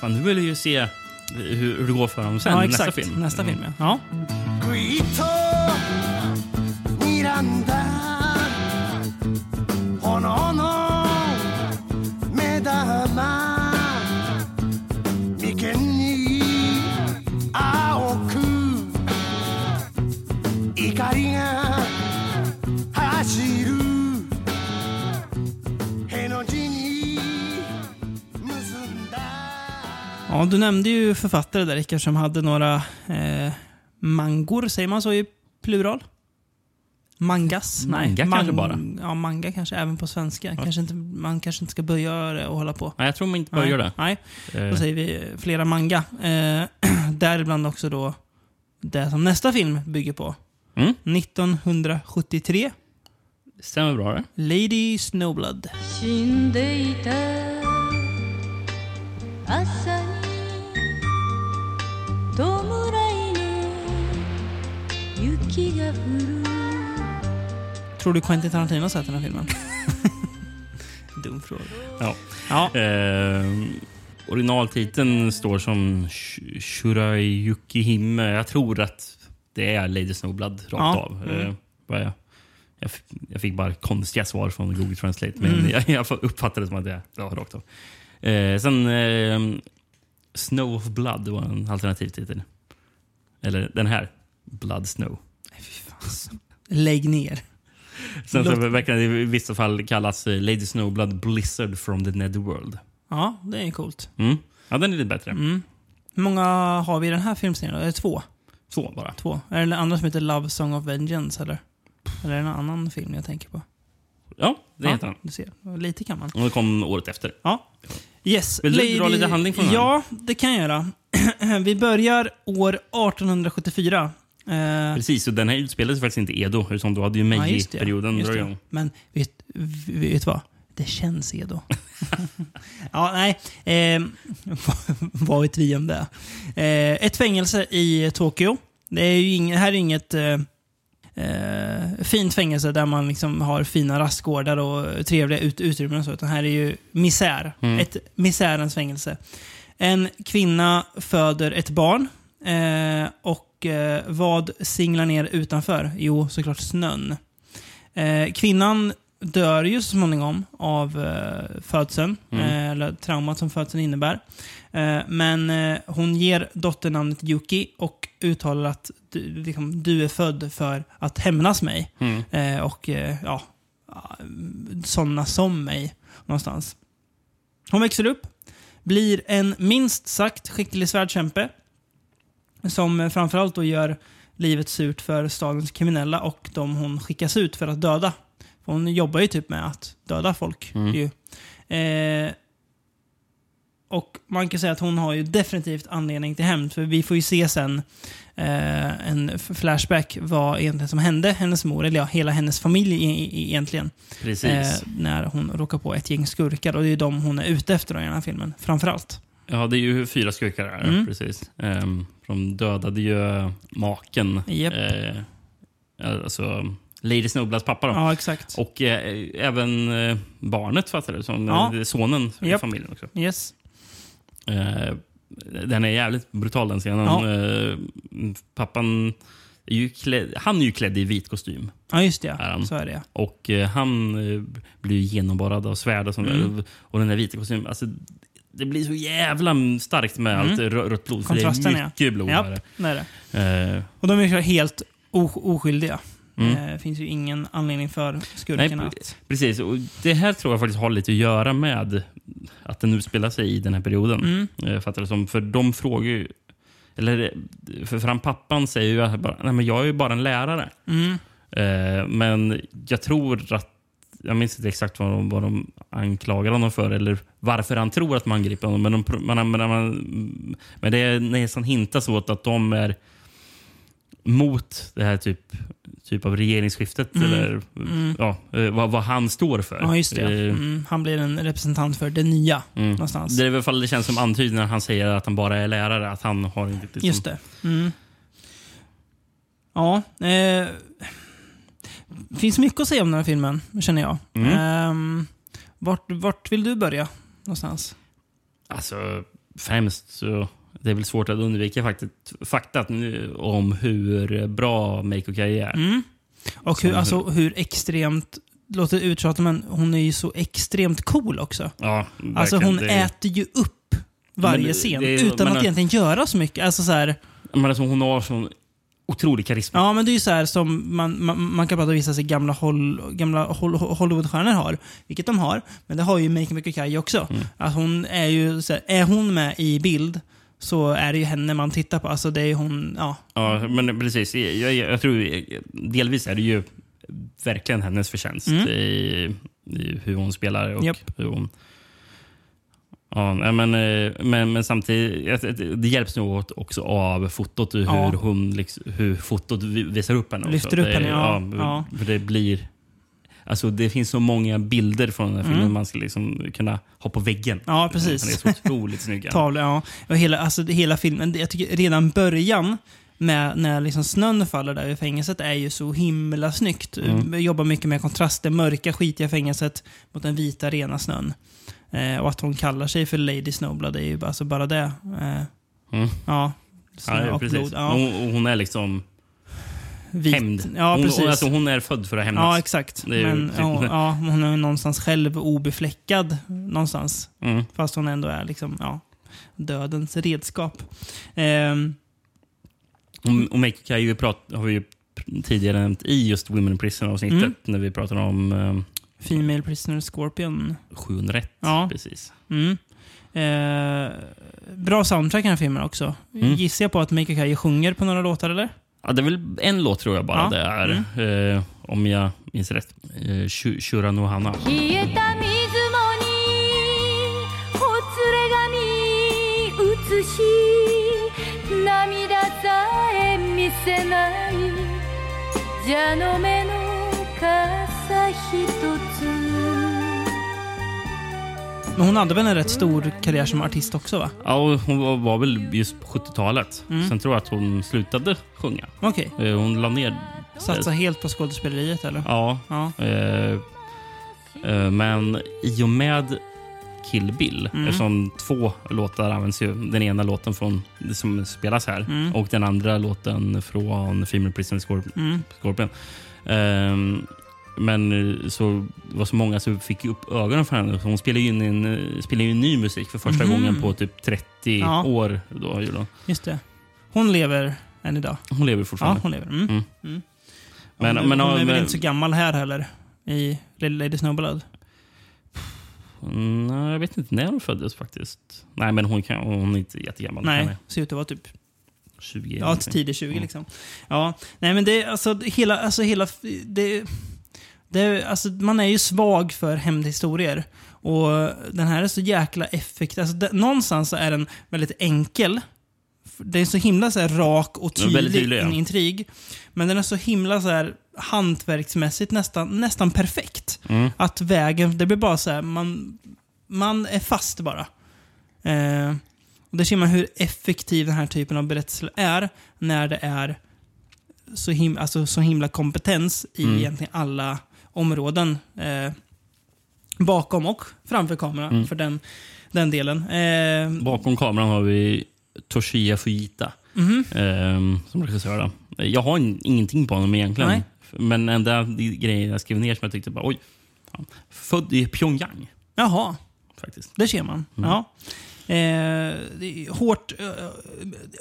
Fan, nu vill jag ju se hur, hur det går för honom sen. Ja, nästa exakt. film. Nästa Mm. film, ja. ja non, non, non, 매다마 믿겠니 아오크 이가리가 하시루 Ja, du nämnde ju författare där, Rickard, som hade några eh, mangor, säger man så i plural? Mangas? Manga kanske bara. Ja, manga kanske, även på svenska. Kanske inte, man kanske inte ska böja det och hålla på. Nej, jag tror man inte bara Nej, gör det. Nej, Eh, då säger vi flera manga. Eh, [CLEARS THROAT] däribland också då det som nästa film bygger på. Mm. 1973, Stämmer bra det. Lady Snowblood. Tror du Quentin Tarantino har sett den här filmen? [LAUGHS] Dum fråga. Ja. Ja. Eh, originaltiteln står som Sh- Shurayuki Hime. Jag tror att det är Lady Snowblood rakt Ja. av. Mm. Eh, vad jag, jag, fick bara konstiga svar från Google Translate, men Mm. [LAUGHS] jag, jag uppfattade det som att det var rakt av. Eh, sen eh, Snow of Blood var en alternativ titel. Eller den här, Blood Snow. Lägg ner. Sen så verkar det i vissa fall kallas eh, Lady Snowblood Blizzard from the Netherworld. Ja, det är coolt. Mm. Ja, den är lite bättre. Mm. Hur många har vi i den här filmserien? då? Är det två? Så bara. Två. Är det den andra som heter Love Song of Vengeance eller? Eller är det en annan film jag tänker på? Ja, det heter han. Du ser, lite kan man. Och det kom året efter. Ja. Yes. Vill du dra lite handling från den? Ja, det kan jag göra. [CLEARS THROAT] Vi börjar år 1874. Eh, Precis, och den här utspelade sig faktiskt inte Edo. Utan då hade ju ja. Meiji-perioden det. igång. Men vet, vet, du vad? Det känns Edo. [LAUGHS] ja, nej. Eh, [LAUGHS] vad vet vi om det? Eh, ett fängelse i Tokyo. Det är ju ing, här är inget eh, eh, fint fängelse där man liksom har fina rastgårdar och trevliga ut, utrymmen och så. Utan här är ju misär. Mm. Ett misärens fängelse. En kvinna föder ett barn. Eh, och eh, vad singlar ner utanför? Jo, såklart snön. Eh, kvinnan dör ju så småningom av eh, födseln, Mm. eh, eller traumat som födseln innebär. Eh, men eh, hon ger dotternamnet Yuki och uttalar att du, liksom, du är född för att hämnas mig. Mm. Eh, och eh, ja, sådana som mig någonstans. Hon växer upp, blir en minst sagt skicklig svärdkämpe som framförallt då gör livet surt för stadens kriminella och de hon skickas ut för att döda. För hon jobbar ju typ med att döda folk. Mm. Ju. Eh, och man kan säga att hon har ju definitivt anledning till hämnd. För vi får ju se sen eh, en flashback vad egentligen som hände hennes mor, eller ja, hela hennes familj e- e- egentligen. Precis. Eh, när hon råkar på ett gäng skurkar. Och det är ju de hon är ute efter då i den här filmen. Framförallt. Ja, det är ju fyra skurkar här. Mm. Precis. Um, de dödade ju maken. Japp. Eh, alltså, Lady Snowbloods pappa. Då. Ja, exakt. Och eh, även eh, barnet, fattar du? Som, Ja. eh, Sonen i Japp. familjen också. Yes. Eh, den är jävligt brutal den scenen. Ja. Eh, pappan är ju klädd, han är ju klädd i vit kostym. Ja, just det. Är han? Så är det. Och han blir genomborrad av svärd och sånt Mm. Och den där vita kostymen. Alltså, det blir så jävla starkt med Mm. allt rö- rött blod. Kontrasten, det är mycket blod Ja, det det. Eh, Och de är ju helt oskyldiga. Mm. Eh, Det finns ju ingen anledning för skurkarna Nej, att... precis. Och det här tror jag faktiskt har lite att göra med att den utspelar sig i den här perioden. Mm. Eh, Fattar som? För de frågar ju... Eller, för, han pappan säger ju att bara, Nej, men jag är ju bara en lärare. Mm. Eh, men jag tror att... Jag minns inte exakt vad de, vad de anklagar honom för eller varför han tror att de angriper honom. Men, de, man, man, man, men det är nästan hintas åt att de är mot det här typ, typ av regeringsskiftet. Mm. Eller Mm. ja, eh, vad, vad han står för. Ja, just det. Eh, Mm. Han blir en representant för det nya mm. någonstans. Det är i alla fall det känns som antydning när han säger att han bara är lärare. Att han har inte liksom, Just det. Mm. Ja. Eh, finns mycket att säga om den här filmen, känner jag. Mm. Ehm, vart, vart vill du börja någonstans? Alltså, främst så det är väl svårt att undvika faktat, faktat nu om hur bra Make Kai är. Mm. Och hur, alltså, hur extremt, låter uttjatat men hon är ju så extremt cool också. Ja, Alltså hon Det äter ju upp varje Men det- scen det är- utan att egentligen göra så mycket. Alltså så här, Men alltså, hon har sån otrolig karisma. ja, men det är ju så här som man, man, man kan prata om vissa sig gamla, Hol, gamla Hol, Hollywoodstjärnor har. Vilket de har. Men det har ju Make Me Kai också. Mm. Att hon är ju så här, är hon med i bild så är det ju henne man tittar på. Alltså det är ju hon, ja. Ja, men precis. Jag, jag, jag tror delvis är det ju verkligen hennes förtjänst Mm. i, i hur hon spelar och Japp. hur hon... Ja, men, eh, men, men samtidigt, det hjälps nog också av fotot hur, Ja. hon, liksom, hur fotot vi- visar upp henne. också. Lyfter upp det, henne, ja. Ja. För det blir... Alltså det finns så många bilder från den här filmen Mm. man ska liksom kunna ha på väggen. Ja, precis. Den är så otroligt snygg. [LAUGHS] Tavlor, ja. Och hela, alltså, hela filmen, jag tycker redan början med när liksom snön faller där i fängelset är ju så himla snyggt. Mm. Jobbar mycket med kontraster, mörka skitiga fängelset mot den vita rena snön. Eh, och att hon kallar sig för Lady Snowblood är ju bara, alltså bara det. Eh, Mm. ja. Snö Ja, och precis. blod. Ja. Hon, hon är liksom Vit. hämnd. Ja, hon, precis. hon, alltså, hon är född för att hämnas. Ja, exakt. Ju Men typ- ja, hon är någonstans själv obefläckad någonstans. Mm. Fast hon ändå är liksom, ja, dödens redskap. Ehm, Och, och har vi ju tidigare nämnt i just Women in Prison-avsnittet Mm. när vi pratade om um, Female Prisoner Scorpion. 701. Ja. Precis. Mm. Eh, bra soundtrack i den här filmen också. Mm. Gissar jag på att Mika Kai sjunger på några låtar eller? Ja, det är väl en låt tror jag bara Ja. det är. Eh, om jag minns rätt. Eh, Shu- Shura no Hana. Men hon hade väl en rätt stor karriär som artist också va? Ja, hon var, väl just på 70-talet. Mm. Sen tror jag att hon slutade sjunga. Okej. Eh, Hon la ner... Satsa helt på skådespeleriet eller? Ja. Ja. Eh, eh, men i och med Kill Bill, Mm. eftersom två låtar används ju. Den ena låten från, som spelas här Mm. och den andra låten från Female Prison Scorp- Mm. Scorpion. Ehm, men eh, så det var så många som fick upp ögonen för henne. Hon spelade ju in en, eh, spelade in ny musik för första Mhm. gången på typ 30 Ja. år. Då, hon. Just det. Hon lever än idag. hon lever Ja, fortfarande. hon lever. Mm. Mm. Mm. Men- hon, men- hon är väl inte så gammal här heller? I Lady Snowblood? Mm, nej, jag vet inte när hon föddes faktiskt. Nej, men hon, kan, hon är inte jättegammal. Nej, ser ut att vara typ 20 eller Ja, tidigt 20 Ja. liksom. Ja, nej men det, alltså hela, alltså hela, det, det, alltså man är ju svag för hämndhistorier. Och den här är så jäkla effektiv. Alltså, det, någonstans så är den väldigt enkel. Det är så himla så här rak och tydlig, tydlig, ja. intrig. Men den är så himla så här hantverksmässigt nästan, nästan perfekt. Mm. Att vägen, det blir bara så här, man, man är fast bara. Eh, och där ser man hur effektiv den här typen av berättelser är när det är så, him alltså, så himla kompetens i Mm. egentligen alla områden. Eh, bakom och framför kameran Mm. för den, den delen. Eh, Bakom kameran har vi Toshiya Fujita mhm. ehm, som regissör. Jag har in, ingenting på honom egentligen. Nej. Men enda grejen jag skrev ner som jag tyckte bara oj. Född i Pyongyang Jaha, faktiskt. där ser man. Mm. Ja. Eh, hårt, eh,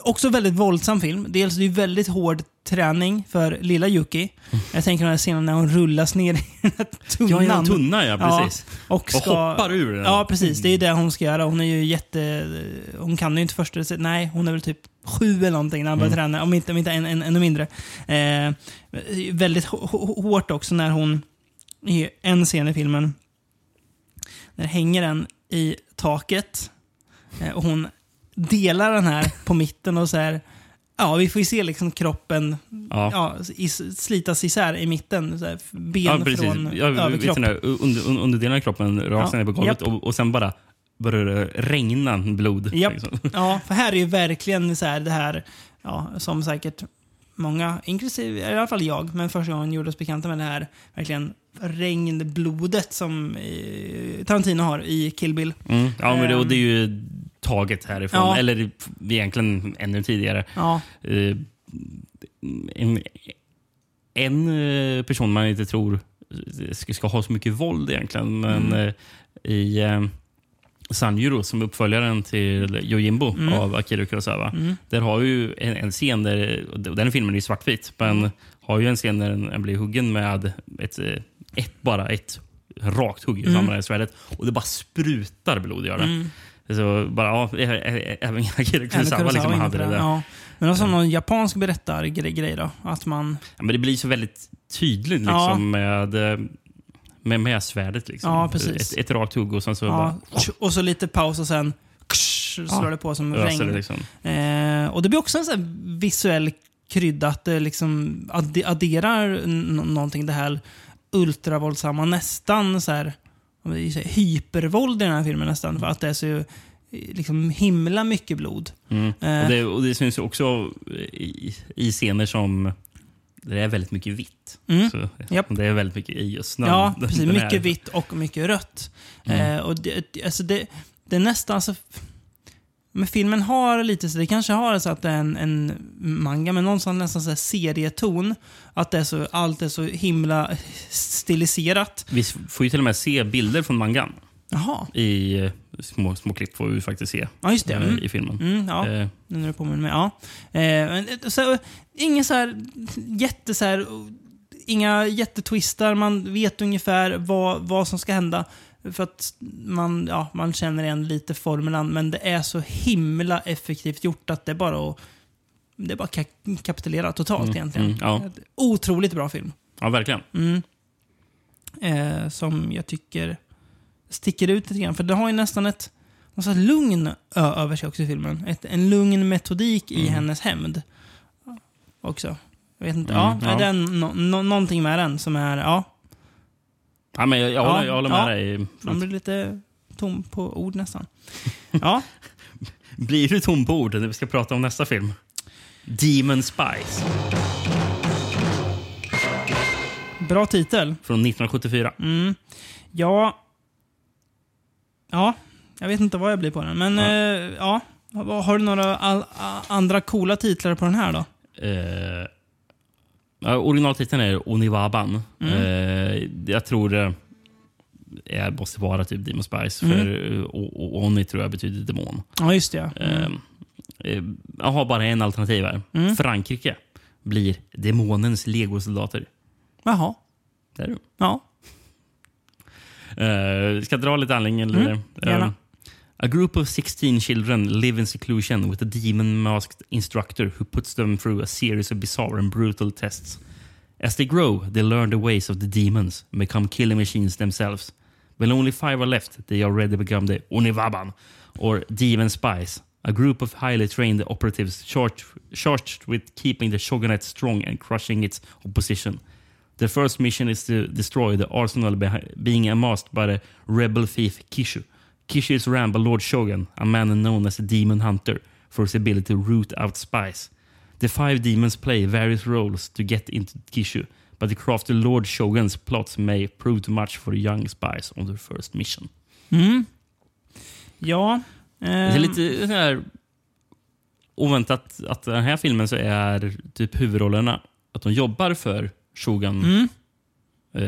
också väldigt våldsam film. Dels det är väldigt hård träning för lilla Yuki. Jag tänker på den här scenen när hon rullas ner i den här tunnan. Ja, i en tunna ja, precis. och, Och ska, hoppar ur den. Ja, precis. Det är det hon ska göra. Hon är ju jätte... Hon kan ju inte första... Nej, hon är väl typ sju eller någonting när han börjar Mm. träna. Om inte, om inte en, en, ännu mindre. Eh, väldigt hå- hå- hårt också när hon... I en scen i filmen. När hänger den i taket. Eh, och hon delar den här på mitten och så här... Ja, vi får ju se liksom kroppen Ja. ja, slitas isär i mitten. Så här, ben Ja, precis. från vet överkropp. under, un- underdelen av kroppen rakt Ja, ner på golvet och, och sen bara börjar det regna blod. Japp. liksom. Ja, för här är ju verkligen så här det här, ja, som säkert många, inklusive i alla fall jag, men första gången gjorde oss bekanta med det här verkligen regnblodet som eh, Tarantino har i Kill Bill. Mm. Ja, men det, och det är Ehm. ju taget härifrån. Ja. Eller egentligen ännu tidigare. Ja, Eh, en, en eh, person man inte tror ska, ska ha så mycket våld egentligen. Men Mm. i eh, Sanjuro, som är uppföljaren till Yojimbo Mm. av Akira Kurosawa. mm. Där har ju en, en scen, där, och den filmen är ju svartvit, Mm. men har ju en scen där en, en blir huggen med ett, ett bara ett rakt hugg i Mm. samurajsvärdet och det bara sprutar blod gör det. Mm. Så bara, ja, även Akira Kurosawa liksom hade det där. Ja. Men också någon japansk berättargrej då. Att man... Ja, men det blir så väldigt tydligt Ja. liksom, med, eh, med, med svärdet. Liksom. Ja, precis. Ett, ett rakt hugg och sen så Ja, och så lite paus och sen ksh, slår Ja. det på som bara regn. det. Liksom. Eh, och det blir också en sån visuell krydda, att det liksom adde- adderar någonting. Det här ultravåldsamma, nästan så här, hypervåld i den här filmen nästan. För att det är så eh, liksom himla mycket blod. Mm. Eh. Och, det, och det syns ju också i, i scener som det är väldigt mycket vitt. Mm. Så Japp. Det är väldigt mycket i just [LAUGHS] den, Ja, precis. Mycket vitt och mycket rött. Mm. Eh, och det, alltså det, det är nästan så... Men filmen har lite så, det kanske har så att det är en, en manga, men någonstans nästan så serieton. Att det är så, allt är så himla stiliserat. Vi får ju till och med se bilder från mangan. Jaha, I eh, små, små klipp får vi faktiskt se ja just det. eh, Mm. i filmen. Mm, ja, Eh, nu när du påminner mig. Ja. Eh, eh, så, ingen så här jätte så här, inga jättetwistar, man vet ungefär vad, vad som ska hända. För att man, ja, man känner igen lite formulan, men det är så himla effektivt gjort att det är bara att det är bara ka- kapitulera totalt Mm, egentligen. mm, ja. Otroligt bra film. Ja, verkligen. eh, som jag tycker sticker ut lite grann. För det har ju nästan ett slags lugn över sig också i filmen. Ett, en lugn metodik i hennes hämnd. Också. Jag vet inte. Mm, ja, ja. Är den, no, no, någonting med den som är... Ja, Ja, men jag, jag, Ja, håller, jag håller med ja. dig. man blir lite tom på ord nästan. Ja, [LAUGHS] Blir du tom på ord när vi ska prata om nästa film? Demon Spies bra titel. från 1974. Mm. Ja. Ja, jag vet inte vad jag blir på den. Men Ja. eh, ja. Har du några andra coola titlar på den här då? Eh, originaltiteln är Oniwaban. Mm. Eh, jag tror det är, måste vara typ Demon Spies. Mm. För eh, och, och Oni tror jag betyder demon. Ja, just det. Eh, eh, jag har bara en alternativ här. Mm. Frankrike blir demonens legosoldater. Jaha. Där är du. Ja. Uh, ska jag dra lite? Eller? Mm, gärna. Eh, a group of 16 children live in seclusion with a demon-masked instructor who puts them through a series of bizarre and brutal tests. As they grow, they learn the ways of the demons and become killing machines themselves. When only five are left, they already become the Oniwaban, or demon spies, a group of highly trained operatives charged, charged with keeping the shogunate strong and crushing its opposition. Their first mission is to destroy the arsenal being amassed by the rebel thief Kishu. Kishu is ran by Lord Shogun, a man known as a demon hunter, for his ability to root out spies. The five demons play various roles to get into Kishu, but the crafty Lord Shogun's plots may prove too much for the young spies on their first mission. Mm. Ja. Det är ehm, lite så här oväntat att den här filmen så är typ huvudrollerna att de jobbar för Shogun. Mm. Eh,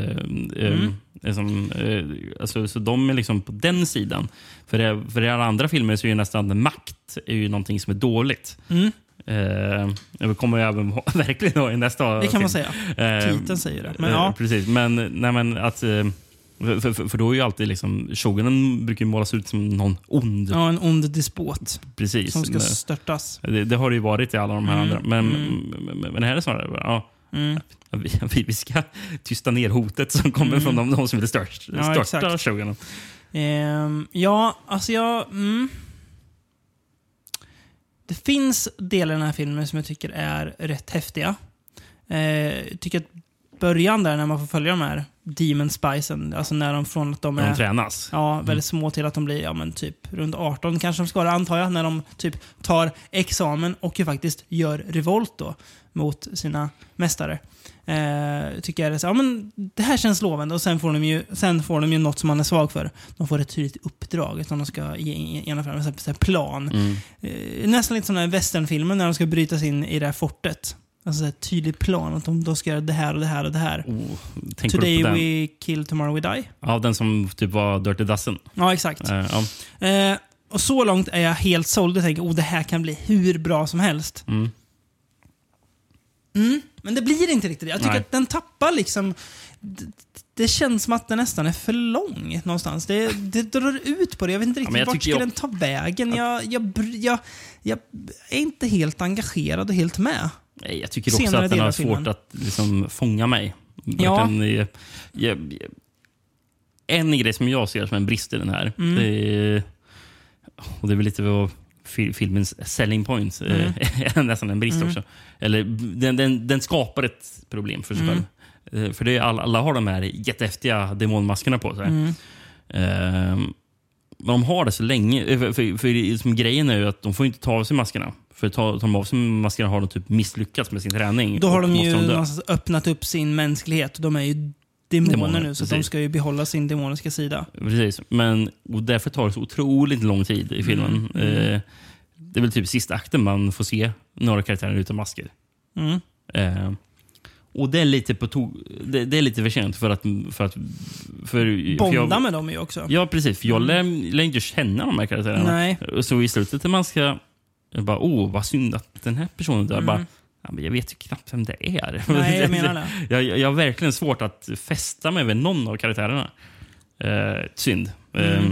eh, är som, eh, alltså, så de är liksom på den sidan. För, det, för i alla andra filmer så är ju nästan makt är ju någonting som är dåligt. Mm. Eh, det kommer jag även [LAUGHS] verkligen ha i nästa Det kan film. man säga. Eh, Titeln säger det. Men eh, ja. Precis, men, nej, men att... eh, För, för, för då är ju alltid liksom, shogunen brukar målas ut som någon ond. ja, en ond despot Precis. som ska störtas. det, det har det ju varit i alla de här Mm, andra. Men, mm. men, men här är det snarare, ja, Mm. [LAUGHS] vi, vi- ska tysta ner hotet som kommer Mm. från de, de som vill stört, Ja, störta exakt. shogunen. Ehm, ja, alltså jag... Mm. Det finns delar i den här filmen som jag tycker är rätt häftiga. Eh, jag tycker att början där när man får följa de här Demon Spicen, alltså när de från att de När de är tränas. ja, väldigt små till att de blir ja, men typ runt 18 kanske de ska vara, antar jag, när de typ tar examen och ju faktiskt gör revolt då mot sina mästare. Eh, tycker jag är så, ja, men det här känns lovande och sen får, de ju, sen får de ju något som man är svag för. De får ett tydligt uppdrag som de ska ge- ge- genomföra, en plan. Mm. Eh, nästan lite som den här westernfilmen när de ska bryta sig in i det här fortet. Alltså så här tydlig plan, att de, de ska göra det här och det här och det här. Oh, Today we kill, tomorrow we die. Ja, den som typ var Dirty Dozen. Ja, exakt. Eh, ja. Eh, och så långt är jag helt såld. Jag tänker, oh, det här kan bli hur bra som helst. Mm. Mm, men det blir inte riktigt det. Jag tycker Nej. att den tappar liksom... Det, det känns som att den nästan är för lång någonstans. Det, det drar ut på det. Jag vet inte riktigt jag vart ska jag- den ta vägen. Jag, jag, jag, jag är inte helt engagerad och helt med. Nej, Jag tycker också Senare att den har svårt filmen. att liksom fånga mig. Ja. Eh, jag, jag, en grej som jag ser som en brist i den här, Mm. det är, och det är väl lite vad fi- filmens selling point eh, Mm. [LAUGHS] är nästan en brist också. Eller den, den, den skapar ett problem för sig Mm. själv. Eh, För det är alla, alla har de här jättehäftiga demonmaskerna på sig. Mm. Ehm, men de har det så länge. eh, För, för, för som grejen är ju att de får inte ta av sig maskerna. För tar tar de av sig maskerna har de typ misslyckats med sin träning. Då har de ju någonstans öppnat upp sin mänsklighet. De är ju demoner, Demoner, nu, så de ska ju behålla sin demoniska sida. Precis. Men, och därför tar det så otroligt lång tid i filmen. Mm, mm. Eh, det är väl typ sista akten man får se några karaktärer utan masker. Mm. Eh, och det är lite på to- det, det är lite för sent för att... För att för, för Bonda jag, med dem ju också. Ja, precis. För jag lär, lär inte känna de här karaktärerna. Nej. Och Så i slutet när man ska... Jag bara, oh, vad synd att den här personen dör. Mm. Bara, ja, men jag vet ju knappt vem det är. Nej, jag [LAUGHS] menar det. jag, jag, jag har verkligen svårt att fästa mig vid någon av karaktärerna. Eh, synd. Mm. Eh,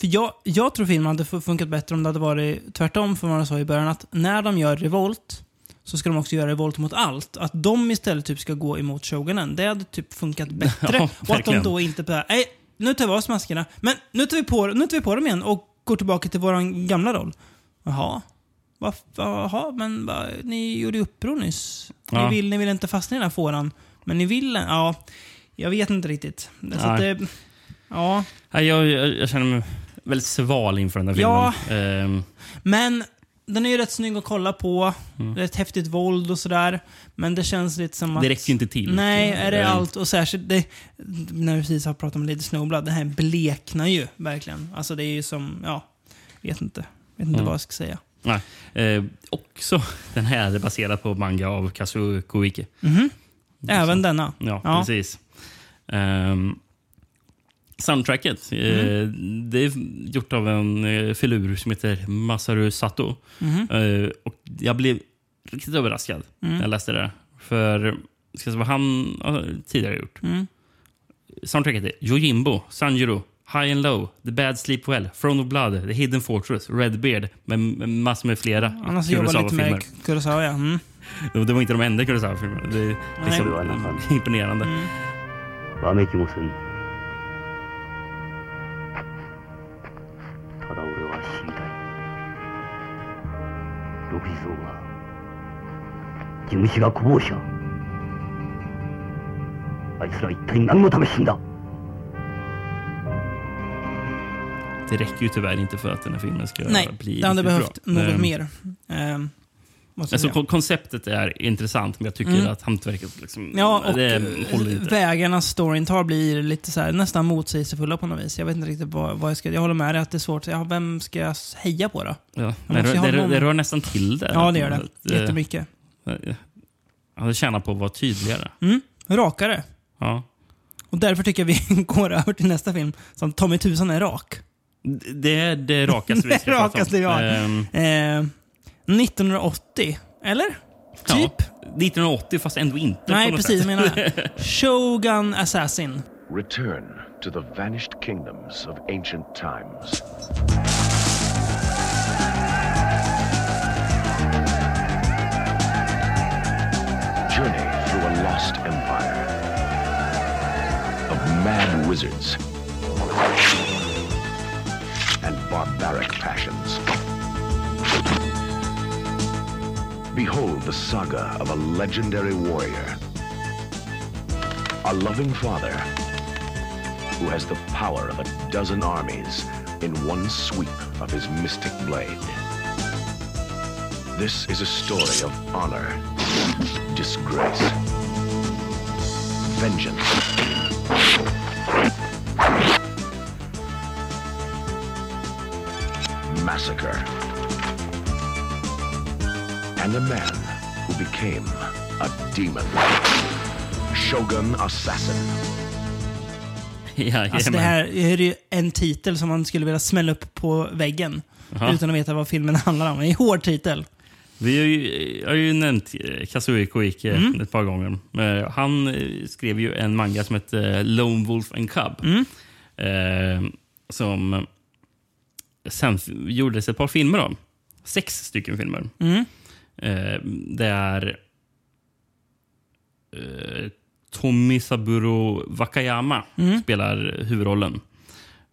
För jag, jag tror filmen hade fu- funkat bättre om det hade varit tvärtom, för vad de sa i början. Att när de gör revolt så ska de också göra revolt mot allt. Att de istället typ ska gå emot shogunen, det hade typ funkat [LAUGHS] bättre. Ja, och att de då inte bara, nej, nu tar vi av oss maskerna, men nu tar vi på, nu tar vi på dem igen och går tillbaka till vår gamla roll. Jaha. Va- Jaha, men va, ni gjorde ju uppror nyss. Ni, Ja. vill, ni vill inte fastna i den här fåran. Men ni vill... Ja, jag vet inte riktigt. Så att det, ja, jag, jag, jag känner mig väldigt sval inför den här Ja. filmen. Ehm, men den är ju rätt snygg att kolla på. Mm. Rätt häftigt våld och sådär. Men det känns lite som att... det räcker ju inte till. Nej, är det Ehm, allt och särskilt det, när vi precis har pratat om Lady Snowblood, det här bleknar ju verkligen. Alltså det är ju som, ja, vet inte. Vet inte Mm. vad jag ska säga. Nej. Eh, också den här är baserad på manga av Kazuo Koike. Mhm. Även denna. Ja, Ja. precis. Um, soundtracket eh, Mm. det är gjort av en eh, filur som heter Masaru Sato. Mhm. Eh, och jag blev riktigt överraskad Mm. när jag läste det. För ska jag säga vad han tidigare gjort. Mm. Soundtracket är Yojimbo, Sanjuro, High and Low, The Bad Sleep Well, Throne of Blood, The Hidden Fortress, Redbeard med, med massor med flera Han har alltså jobbat lite Kurosawa-filmer. med Kurosawa, ja. Mm. Och Det var inte de enda Kurosawa-filmerna. Det är liksom imponerande. Mm. わめきもせんただ俺は知りたい六地蔵は地主がこぼう者あいつら一体何のため死んだ Det räcker ju tyvärr inte för att den här filmen ska Nej, bli det hade behövt bra. något Ehm, mer. Jag Alltså, kon- konceptet är intressant, men jag tycker Mm. att hantverket liksom, Ja, och det eh, håller inte. vägarna storyn tar blir lite så här, nästan motsägelsefulla på något vis. Jag vet inte riktigt vad, vad jag ska... Jag håller med dig att det är svårt. Ja, vem ska jag heja på då? Ja, det, ha det, någon- det rör nästan till det. Ja, det gör det. Eh, Jättemycket. Ja, det tjänar på att vara tydligare. Mm. Rakare. Ja. Och därför tycker jag vi [LAUGHS] går över till nästa film som Tommy Tusan är rak. Det är det rakaste vi ska [LAUGHS] Det prata om. rakaste vi har. Ehm, Eh, 1980, eller? ja, Typ? 1980, fast ändå inte. Nej, precis. sätt. menar. [LAUGHS] Shogun Assassin. Return to the vanished kingdoms of ancient times. Journey through a lost empire of mad wizards barbaric passions. Behold the saga of a legendary warrior, a loving father who has the power of a dozen armies in one sweep of his mystic blade. This is a story of honor, disgrace, vengeance, massacre, and a man who became a demon. Shogun Assassin. Ja, Alltså det här är ju en titel som man skulle vilja smälla upp på väggen. Jaha. Utan att veta vad filmen [LAUGHS] handlar om. Det är en hård titel. Vi har ju, jag har ju nämnt eh, Kazuo Koike Mm. ett par gånger. Eh, Han eh, skrev ju en manga som heter Lone Wolf and Cub. Mm. Eh, som sen gjordes ett par filmer av. Sex stycken filmer. Mm. Eh, det är eh, Tomisaburo Wakayama Mm. spelar huvudrollen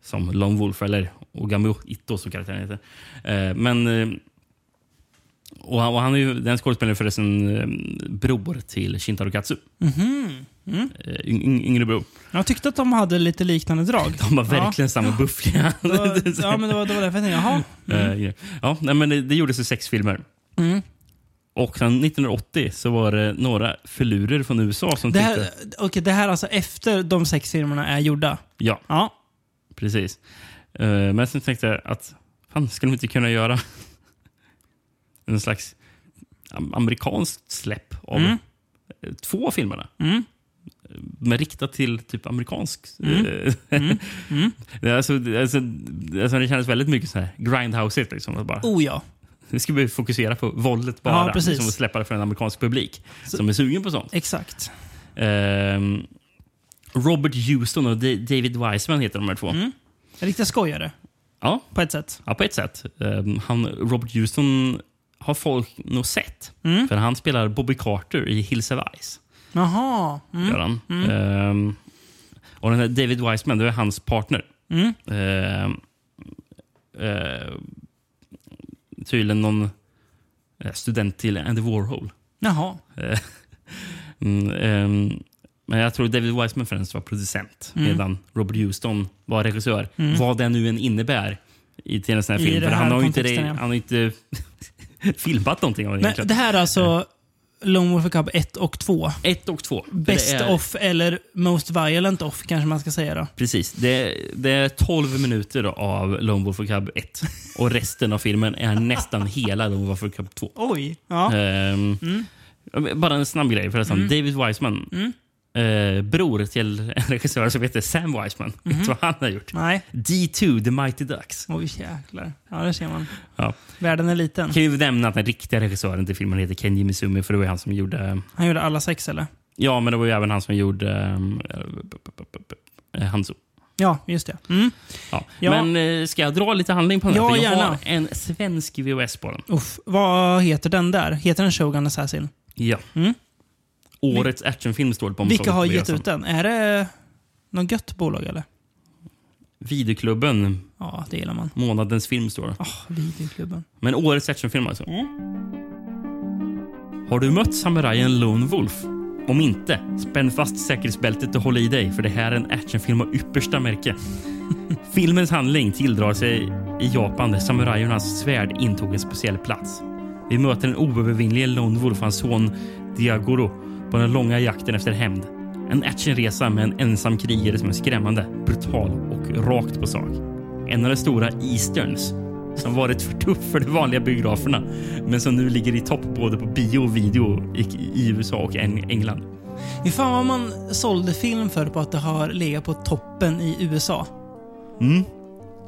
som Lone Wolf, eller Ogami Ito som karaktären heter. Eh, men eh, och han, och han är ju den skådespelaren förresten eh, bror till Shintaro Katsu. Mm. Yng, yng, yngre bror. Jag tyckte att de hade lite liknande drag. De har verkligen samma buffliga... [LAUGHS] Ja, var, [LAUGHS] ja men det var, det var därför jag tänkte, jaha. Eh, grejer. ja, nej, men det, det gjordes ju sex filmer. Mm. Och sen 1980 så var det några filurer från USA som Det tyckte... här, okej, det här alltså efter de sex filmerna är gjorda? Ja, Ja. precis. Eh, men sen tänkte jag att fan, skulle de inte kunna göra [LAUGHS] en slags am- amerikanskt släpp av Mm. eh, två av filmerna? Mm. Men riktat till typ amerikansk... Mm. eh, Mm. Mm. [LAUGHS] det, alltså, alltså, alltså, det kändes väldigt mycket så här grindhouse liksom. Bara, Oh ja. Nu ska vi fokusera på våldet bara. Ja, precis. liksom, och släppa det för en amerikansk publik som är sugen på sånt. Exakt. Ehm, Robert Houston och Da- David Wiseman heter de här två. Mm. Riktiga skojare, Ja, på ett sätt. ja, på ett sätt. Ehm, han, Robert Houston har folk nog sett. Mm. För han spelar Bobby Carter i Hills of Ice. Jaha. Mm. Gör han. Ehm, och den här David Wiseman, det är hans partner. Mm. Ehm, eh, tydligen någon eh, student till Andy Warhol. Jaha. [LAUGHS] Mm, ehm, men jag tror David Wiseman främst var producent Mm. medan Robert Houston var regissör. Vad det nu än innebär i, till en sån här I film. För han har ju inte, han har inte [LAUGHS] filmat någonting av det det här är alltså Lone Wolf Cub 1 och 2. Ett och två. För Best det är, of eller Most Violent off kanske man ska säga då. Precis. Det, det är 12 minuter av Lone Wolf Cub 1. Och resten av filmen är nästan hela Lone Wolf Cub 2. Oj. Ja. Ehm, Bara en snabb grej förresten. David Wiseman. Eh, bror till en regissör som heter Sam Wiseman. Vet du vad han har gjort? Nej. D2, The Mighty Ducks. Oj jäklar. Ja, det ser man. Ja. Världen är liten. Kan ju nämna att den riktiga regissören till filmen heter Kenji Mizumi, för det var han som gjorde... Han gjorde alla sex eller? Ja, men det var ju även han som gjorde um, Hanzo. Ja, just det. Mm. Ja. Ja. Men eh, ska jag dra lite handling på den? här? Ja, För jag gärna. har en svensk VHS på den. Uff, vad heter den där? Heter den Shogun Assassin? Ja. Mm. Årets actionfilm står det på Vilka har gett ut den? Är det något gött bolag eller? Videoklubben, Ja, det gillar man. månadens film står det. Oh, videoklubben. Men årets actionfilm alltså. Har du mött samurajen Lone Wolf? Om inte, spänn fast säkerhetsbältet och håll i dig för det här är en actionfilm av yppersta märke. [LAUGHS] Filmens handling tilldrar sig i Japan där samurajernas svärd intog en speciell plats. Vi möter en oövervinnlig Lone Wolf hans son Diagoro på den långa jakten efter hämnd. En actionresa med en ensam krigare som är skrämmande, brutal och rakt på sak. En av de stora Easterns som varit för tuff för de vanliga biograferna men som nu ligger i topp både på bio och video i, USA och Eng- England. Hur fan vad man sålde film för på att det har legat på toppen i USA.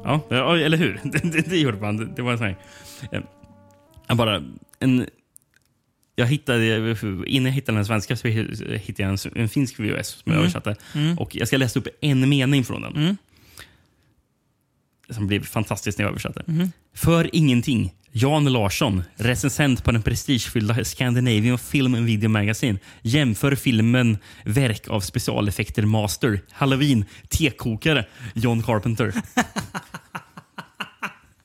Ja, ja, eller hur? [LAUGHS] Det, det, det gjorde man. Det, det var sån här... eh, bara... En, jag hittade, innan jag hittade den svenska så hittade jag en, en finsk VHS som jag översatte. Och jag ska läsa upp en mening från den. Mm. Som blev fantastiskt när jag översatte. För ingenting. Jan Larsson, recensent på den prestigefyllda Scandinavian Film and Video Magazine, jämför filmen verk av specialeffekter Master, Halloween, tekokare, John Carpenter.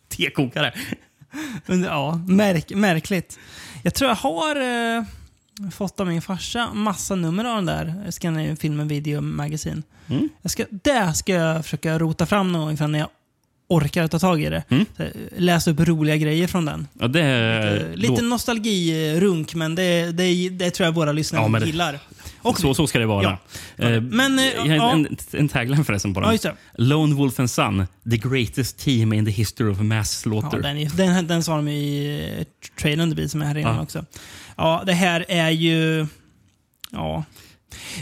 [LAUGHS] tekokare. Ja, märk, märkligt. Jag tror jag har eh, fått av min farsa massa nummer av den där Scandinavian Film and Video Magazine. Mm. Jag ska, där ska jag försöka rota fram någon ifall när jag orkar ta tag i det. Mm. Eh, läsa upp roliga grejer från den. Ja, det är... Eh, Lite nostalgirunk, men det, det, det tror jag våra lyssnare Ja, gillar. Och så, så ska det vara. Eh, Men, eh, ja. en, en tagline förresten på den. Ja. Lone Wolf and Son, the greatest team in the history of mass Ja, slaughter. den, är- den, den sa de i eh, trailern det som är här inne Ja. också. Ja, det här är ju... Ja.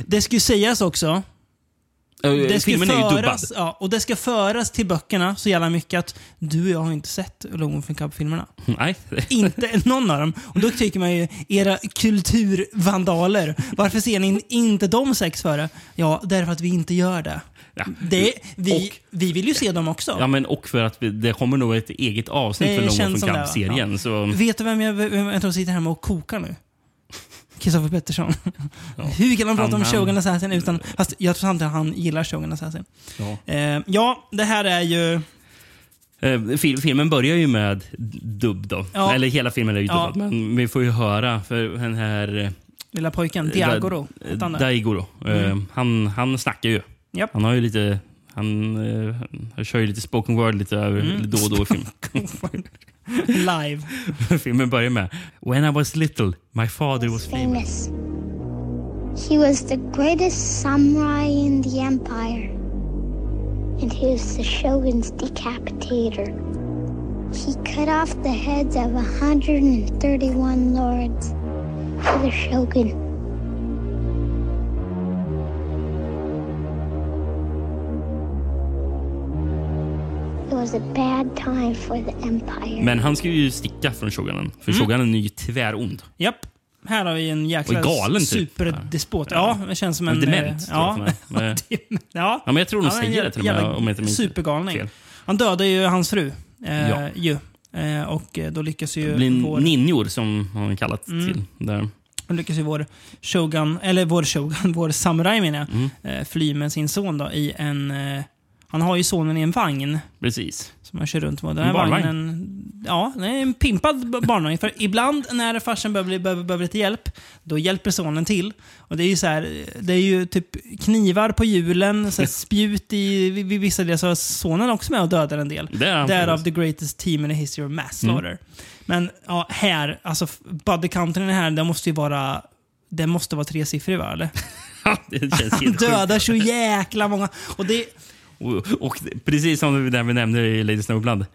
Det ska ju sägas också. Eh, Det ska Filmen är ju dubbad. ja, och det ska föras till böckerna så jävla mycket att du och jag har inte sett Cub-filmerna. [LAUGHS] Nej. Inte någon av dem. Och då tycker man ju, era kulturvandaler, varför ser ni inte de sex före? Ja, därför att vi inte gör det. Ja. det vi, Och- vi vill ju se dem också. Ja, men och för att vi, det kommer nog ett eget avsnitt Det för? Cub-serien. Ja. Vet du vem jag, vem jag tror sitter hemma och kokar nu? Kristoffer Pettersson. [LAUGHS] Hur kan han prata om Han- Shogun Assassin utan... Fast jag tror inte han gillar Shogun Assassin. ja. Eh, ja, det här är ju... Eh, fil, filmen börjar ju med dubb då. Ja. Eller hela filmen är ju Ja. dubbad, men vi får ju höra för den här... eh, Lilla pojken, Diagoro. Da- hette han där. Daigoro. Eh, han, han snackar ju. Japp. Han har ju lite... Han, eh, han kör ju lite spoken word lite över, Mm. då och då i filmen. [LAUGHS] Live. [LAUGHS] filmen börjar med When I was little, my father was famous. famous. He was the greatest samurai in the empire. And he was the shogun's decapitator. He cut off the heads of 131 lords for the shogun. Men han ska ju sticka från shogunen. För Mm. shogunen är ju tvärond. Japp. Här har vi en jäkla galen, typ. superdespot. Ja, det känns som en... Dement, eh, tror jag Ja. [LAUGHS] Men- ja. Ja, men jag tror de Ja, en säger det till och med. Om jag inte Supergalning. fel. Han dödade ju hans fru. Eh, Ja. ju. Eh, och eh, då lyckas ju Det blir vår... ninjor som han kallat Mm. till. Där. Då lyckas ju vår shogun, eller vår shogun, [LAUGHS] vår samuraj menar jag, Mm. eh, fly med sin son då i en... Han har ju sonen i en vagn Precis. som han kör runt med. Den En här barnvagn? vagnen, ja, det är en pimpad barnvagn. För ibland när farsan behöver, behöver, behöver lite hjälp, då hjälper sonen till. Och det är ju så här, det är ju typ knivar på hjulen, så här [LAUGHS] spjut i vid- vissa delar, så sonen också med och dödar en del. Det är han Därav the greatest team in the history of mass Mm. slaughter. Men ja, här, alltså body counten här, det måste ju vara det måste vara tresiffrig va? Eller? [LAUGHS] Ja, det känns Han dödar så jäkla många. Och det, Och, och precis som där vi nämnde i Lady Snowblood.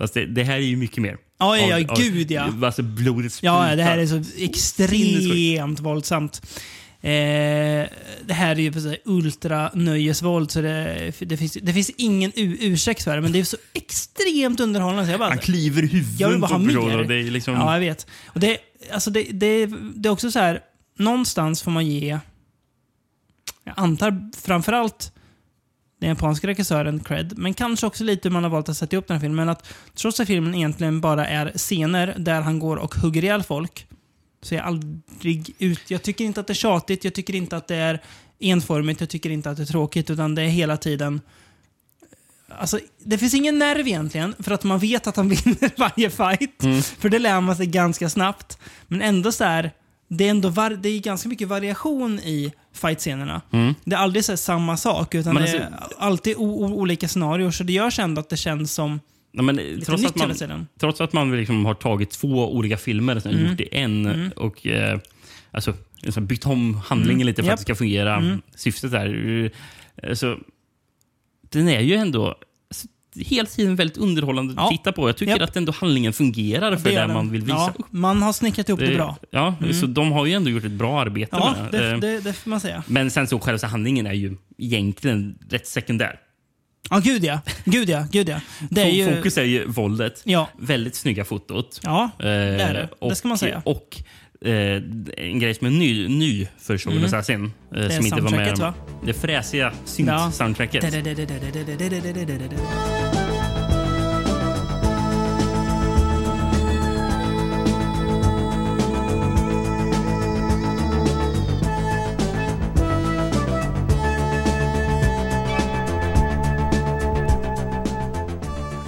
Alltså det, det här är ju mycket mer. Mm. ja, ja, ja, av- gud ja. Alltså blodet sprutar. Ja, det här är så extremt våldsamt. Eh, det här är ju precis ultra nöjesvåld så det, det, finns, det finns ingen ursäkt för det, men det är så extremt underhållande. Så jag bara, Han kliver bara på personen. Det är liksom... Ja, jag vet. Och det, alltså det, det, det är också så här, någonstans får man ge, jag antar framförallt den japanska regissören cred, men kanske också lite hur man har valt att sätta upp den här filmen. Att trots att filmen egentligen bara är scener där han går och hugger ihjäl folk, så är jag aldrig ut... Jag tycker inte att det är tjatigt, jag tycker inte att det är enformigt, jag tycker inte att det är tråkigt, utan det är hela tiden Alltså, det finns ingen nerv egentligen, för att man vet att han [LAUGHS] vinner varje fight. Mm. För det lär man sig ganska snabbt. Men ändå så här, det är ändå var, det är ganska mycket variation i fightscenerna. Mm. Det är aldrig så samma sak, utan Men det är alltid olika scenarier. Så det görs ändå att det känns som men, lite trots, nytt att man, hela tiden. trots att man liksom har tagit två olika filmer och Mm. gjort det en Mm. och eh, alltså, liksom bytt om handlingen Mm. lite för Japp. att det ska fungera. Mm. Syftet är... eh, Så, den är ju ändå alltså, hela tiden väldigt underhållande Ja. att titta på. Jag tycker Japp. att ändå handlingen fungerar för Det det man vill visa ja, upp. Man har snickrat ihop det, bra. Ja, Mm. så de har ju ändå gjort ett bra arbete Ja, med det, Eh, det, det får man säga. Men sen så själva handlingen är ju egentligen rätt sekundär. Ja, gud ja. Gud ja, gud ja. Det är ju... Fokus är ju våldet, Ja. väldigt snygga fotot. Ja, det är det. Det ska man säga. Och eh, en grej som är ny, ny för Shogun Mm. Assassin. Eh, som inte var med. va? Det fräsiga synt-soundtracket.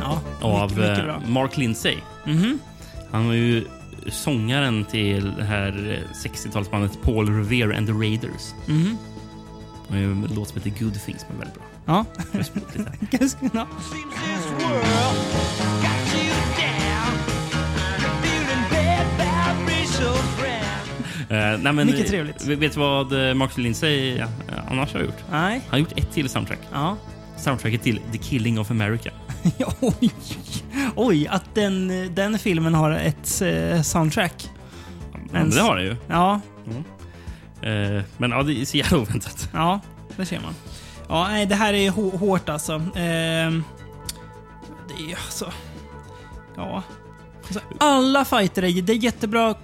Ja, Av eh. Mark Lindsay. Mhm. Han var ju sångaren till det här eh, 60-talsbandet Paul Revere and the Raiders. Mhm. Det är ju en låt som heter Good Things som är väldigt bra. Ja. [LAUGHS] Ganska bra. Nej, men, Mycket trevligt. Vet du vad eh, Mark Lindsay eh, annars har gjort? Nej. Han har gjort ett till soundtrack. Ja. Soundtracket till The Killing of America. [LAUGHS] Oj, oj, att den, den filmen har ett eh, soundtrack. Men det har den ju. Ja, Eh, men ja, det är så jävla oväntat. [LAUGHS] ja, det ser man. Ja, nej, det här är hå- hårt alltså. Ehm, det är alltså... Ja. Alltså, alla fighter är, det är jättebra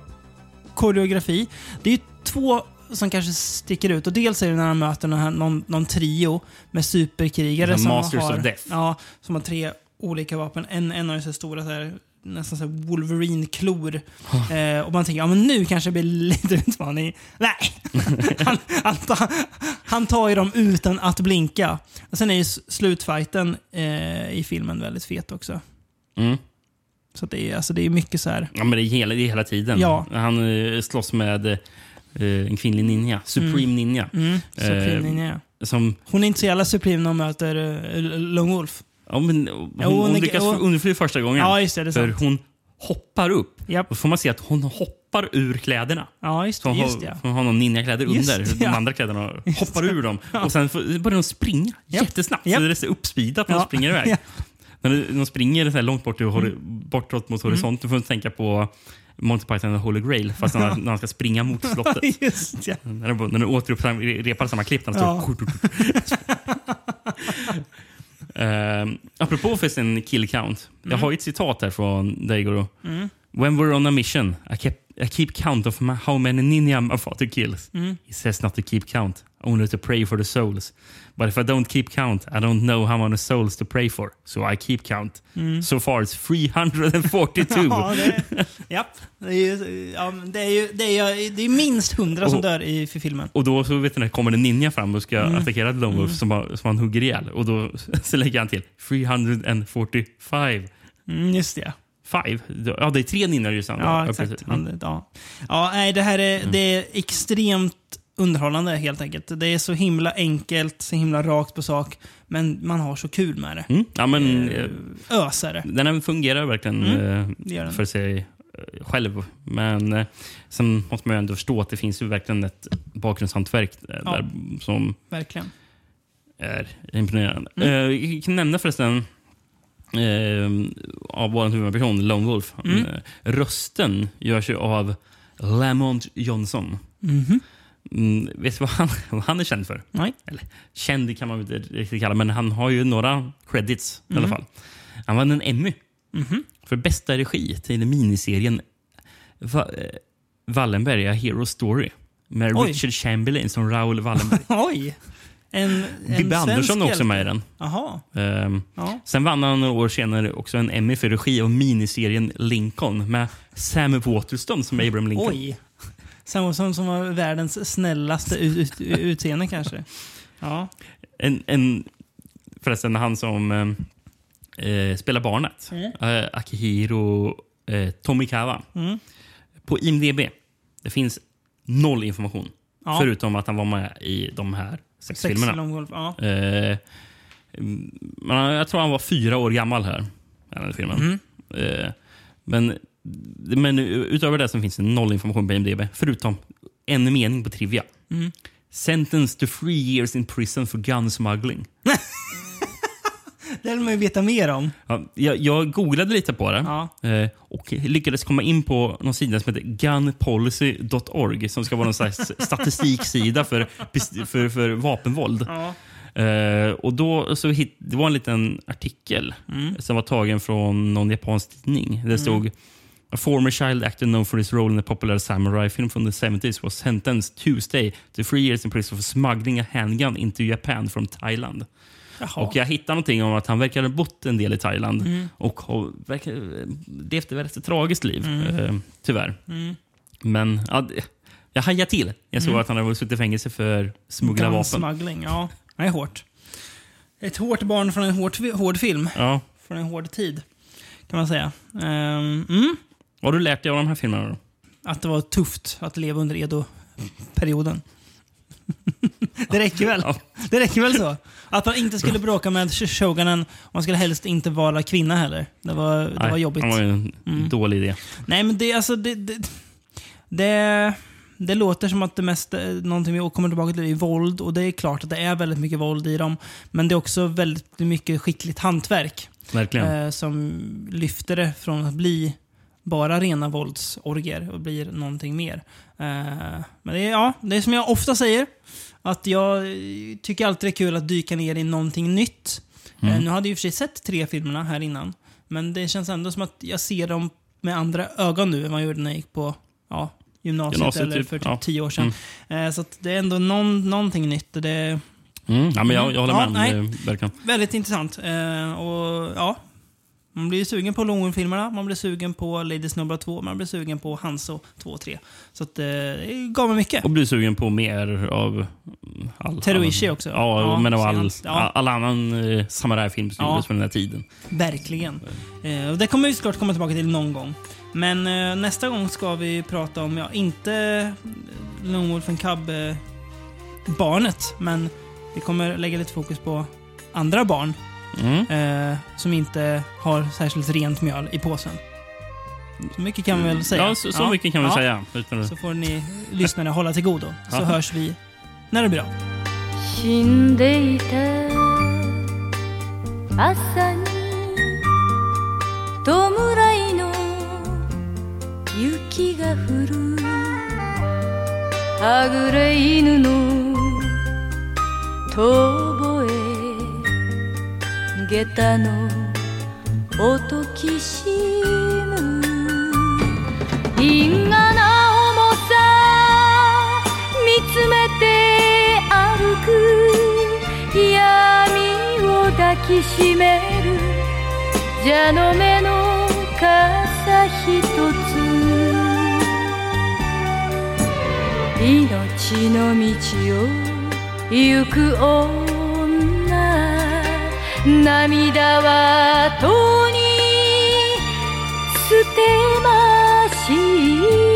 koreografi. Det är två som kanske sticker ut. Och dels är det när han möter någon, någon, någon trio med superkrigare Som Masters har, of Death. Ja, som har tre olika vapen. En, en har ju så stora så här, nästan så Wolverine-klor. Eh, och man tänker, ja men nu kanske det blir lite [LAUGHS] utmaning. Nej! [LAUGHS] han, han, tar, han tar ju dem utan att blinka. Och sen är ju s- slutfighten eh, i filmen väldigt fet också. Mm. Så det är, alltså, det är mycket så här. Ja, men det är hela, det är hela tiden. Ja. Han eh, slåss med eh, en kvinnlig ninja. Supreme Mm. Ninja. Mm, Supreme Eh, Ninja, ja. Som, Hon är inte så jävla supreme när hon möter uh, Lone Wolf. ja, men, hon, Jo, hon hon lyckas hon- undfly första gången. Ja, just det. Det för hon hoppar upp. Japp. Då får man se att hon hoppar ur kläderna. Ja, just hon, Just har, ja. hon har någon ninjakläder under. det, De ja. andra kläderna [LAUGHS] Just hoppar ur dem. Ja. Och sen får- börjar de springa Japp. jättesnabbt. Japp. Så det är så uppspeedat när Ja. de springer iväg. [LAUGHS] Ja. När de springer så långt bort, Mm. bortåt mot horisonten får man tänka på Monty Python och Holy Grail. Fast när, när han ska springa mot [LAUGHS] slottet. just det. När de, när de återupprepar samma klipp. när Ja. står- [LAUGHS] Uh, apropå förresten kill count. Jag har ett citat här från Daigoro. Mm. When we're on a mission, I kept, I keep count of how many ninja my father kills. Mm. He says not to keep count, only to pray for the souls. But if I don't keep count, I don't know how many souls to pray for. So I keep count. So far it's 342. Mm. [LAUGHS] Ja, det, är ju, ja, men det är ju det är, ju- det är minst hundra som Och- dör i för filmen. Och då så vet du, när det kommer en ninja fram och ska Mm. attackera Lone Wolf som, han- som han hugger ihjäl. Och då [LAUGHS] så lägger han till 345. Mm, just det. Five? Ja, det är tre ninjor just. Ja, exakt. Mm. Han, ja. ja, nej, det här är, det är extremt underhållande helt enkelt. Det är så himla enkelt, så himla rakt på sak. Men man har så kul med det. Mm. Ja, men, eh, Ösare. den här fungerar verkligen eh, det gör den. för sig eh, själv. Men eh, sen måste man ju ändå förstå att det finns ju verkligen ett bakgrundshantverk eh, Ja. där, som Verkligen. är imponerande. Mm. Eh, jag kan nämna förresten eh, av vår huvudperson, Lone Wolf. Mm. Eh, rösten görs ju av Lamont Johnson. Mhm. Mm, vet du vad han, [LAUGHS] vad han är känd för? Nej. Eller känd kan man inte riktigt kalla men han har ju några credits i Mm. alla fall. Han vann en Emmy Mhm. för bästa regi till miniserien Va eh, Wallenberg, A Hero Story med Oj. Richard Chamberlain som Raoul Wallenberg. [LAUGHS] Oj! En, en svensk Andersson är också med i den. Jaha. Ehm, Ja. Sen vann han några år senare också en Emmy för regi av miniserien Lincoln med Sam Waterston som Abraham Lincoln. Oj. Samma som, som var världens snällaste ut, ut, utseende kanske. Ja. En, en, förresten, han som eh, eh, spelar barnet, Mm. eh, Akihiro eh, Tomikawa. Mm. På IMDB det finns noll information. Ja. Förutom att han var med i de här sex, Sex Wolf. Ja. Eh, mm, men jag tror han var fyra år gammal här. Den filmen. Mm. Eh, men, men utöver det så finns det noll information på IMDB. Förutom en mening på trivia. Mm. Sentenced to three years in prison for gun smuggling. [LAUGHS] Det vill man ju veta mer om. Ja, jag, jag googlade lite på det Ja. eh, och lyckades komma in på någon sida som heter gunpolicy.org som ska vara någon slags [LAUGHS] statistiksida för, för, för vapenvåld. Ja. Eh, och då så hit, Det var en liten artikel Mm. som var tagen från någon japansk tidning. Det stod A former child actor known for his role in the popular samurai film from the 70s was sentenced Tuesday to three years in prison for smuggling a handgun into Japan from Thailand. Jaha. Och Jag hittade någonting om att han verkar ha bott en del i Thailand Mm. och har verkar, levt ett väldigt tragiskt liv, Mm. eh, tyvärr. Mm. Men ja, jag hajade till. Jag såg Mm. att han hade suttit i fängelse för smuggla vapen. Smuggling, ja. Det är hårt. Ett hårt barn från en hård, hård film. Ja. Från en hård tid. Kan man säga. Mm. Vad har du lärt dig av de här filmerna? Då? Att det var tufft att leva under Edo-perioden. [LAUGHS] det räcker väl? Det räcker väl så? Att man inte skulle bråka med shogunen. och Man skulle helst inte vara kvinna heller. Det var, det Nej, var jobbigt. Det var en Mm. dålig idé. Nej, men det, alltså, det, det, det, det låter som att det mesta, någonting vi kommer tillbaka till, är våld. Och det är klart att det är väldigt mycket våld i dem. Men det är också väldigt mycket skickligt hantverk. Eh, som lyfter det från att bli bara rena våldsorger och blir någonting mer. Eh, men det är, ja, det är som jag ofta säger. Att jag eh, tycker alltid det är kul att dyka ner i någonting nytt. Mm. Eh, nu hade jag i och för sig sett tre filmerna här innan. Men det känns ändå som att jag ser dem med andra ögon nu än vad jag gjorde när jag gick på ja, gymnasiet, Gymnasiet, eller typ. för typ Ja. tio år sedan. Eh, så det är ändå någon, någonting nytt. Det Mm. Ja, men jag, jag håller Ja, med. nej. Verkligen. väldigt intressant. Och ja, Man blir sugen på Longwood-filmerna, man blir sugen på Lady Snowblood 2, man blir sugen på Hanso 2 och 3. Så att, eh, det gav mig mycket. Och blir sugen på mer av all, Teruishi också. Ja, Ja, men av all, ja. all, all annan eh, samurajfilm som Ja. gjordes på den här tiden. Verkligen. Eh, och det kommer vi såklart komma tillbaka till någon gång. Men eh, nästa gång ska vi prata om, ja, inte Lone Wolf and Cub eh, barnet, men vi kommer lägga lite fokus på andra barn Mm. eh, som inte har särskilt rent mjöl i påsen. Så mycket kan vi väl säga. Ja, så, så mycket kan vi Ja. säga. Utan, att- Så får ni lyssnare hålla till godo. Så Ja. hörs vi när det blir av. 死んでいた朝に弔いの雪が降るはぐれ犬の遠吠え 下駄の。音きしむ。因果な重さ。見つめて歩く。闇を抱きしめる。蛇の目の傘ひとつ。命の道を行く女。涙はとに捨てまし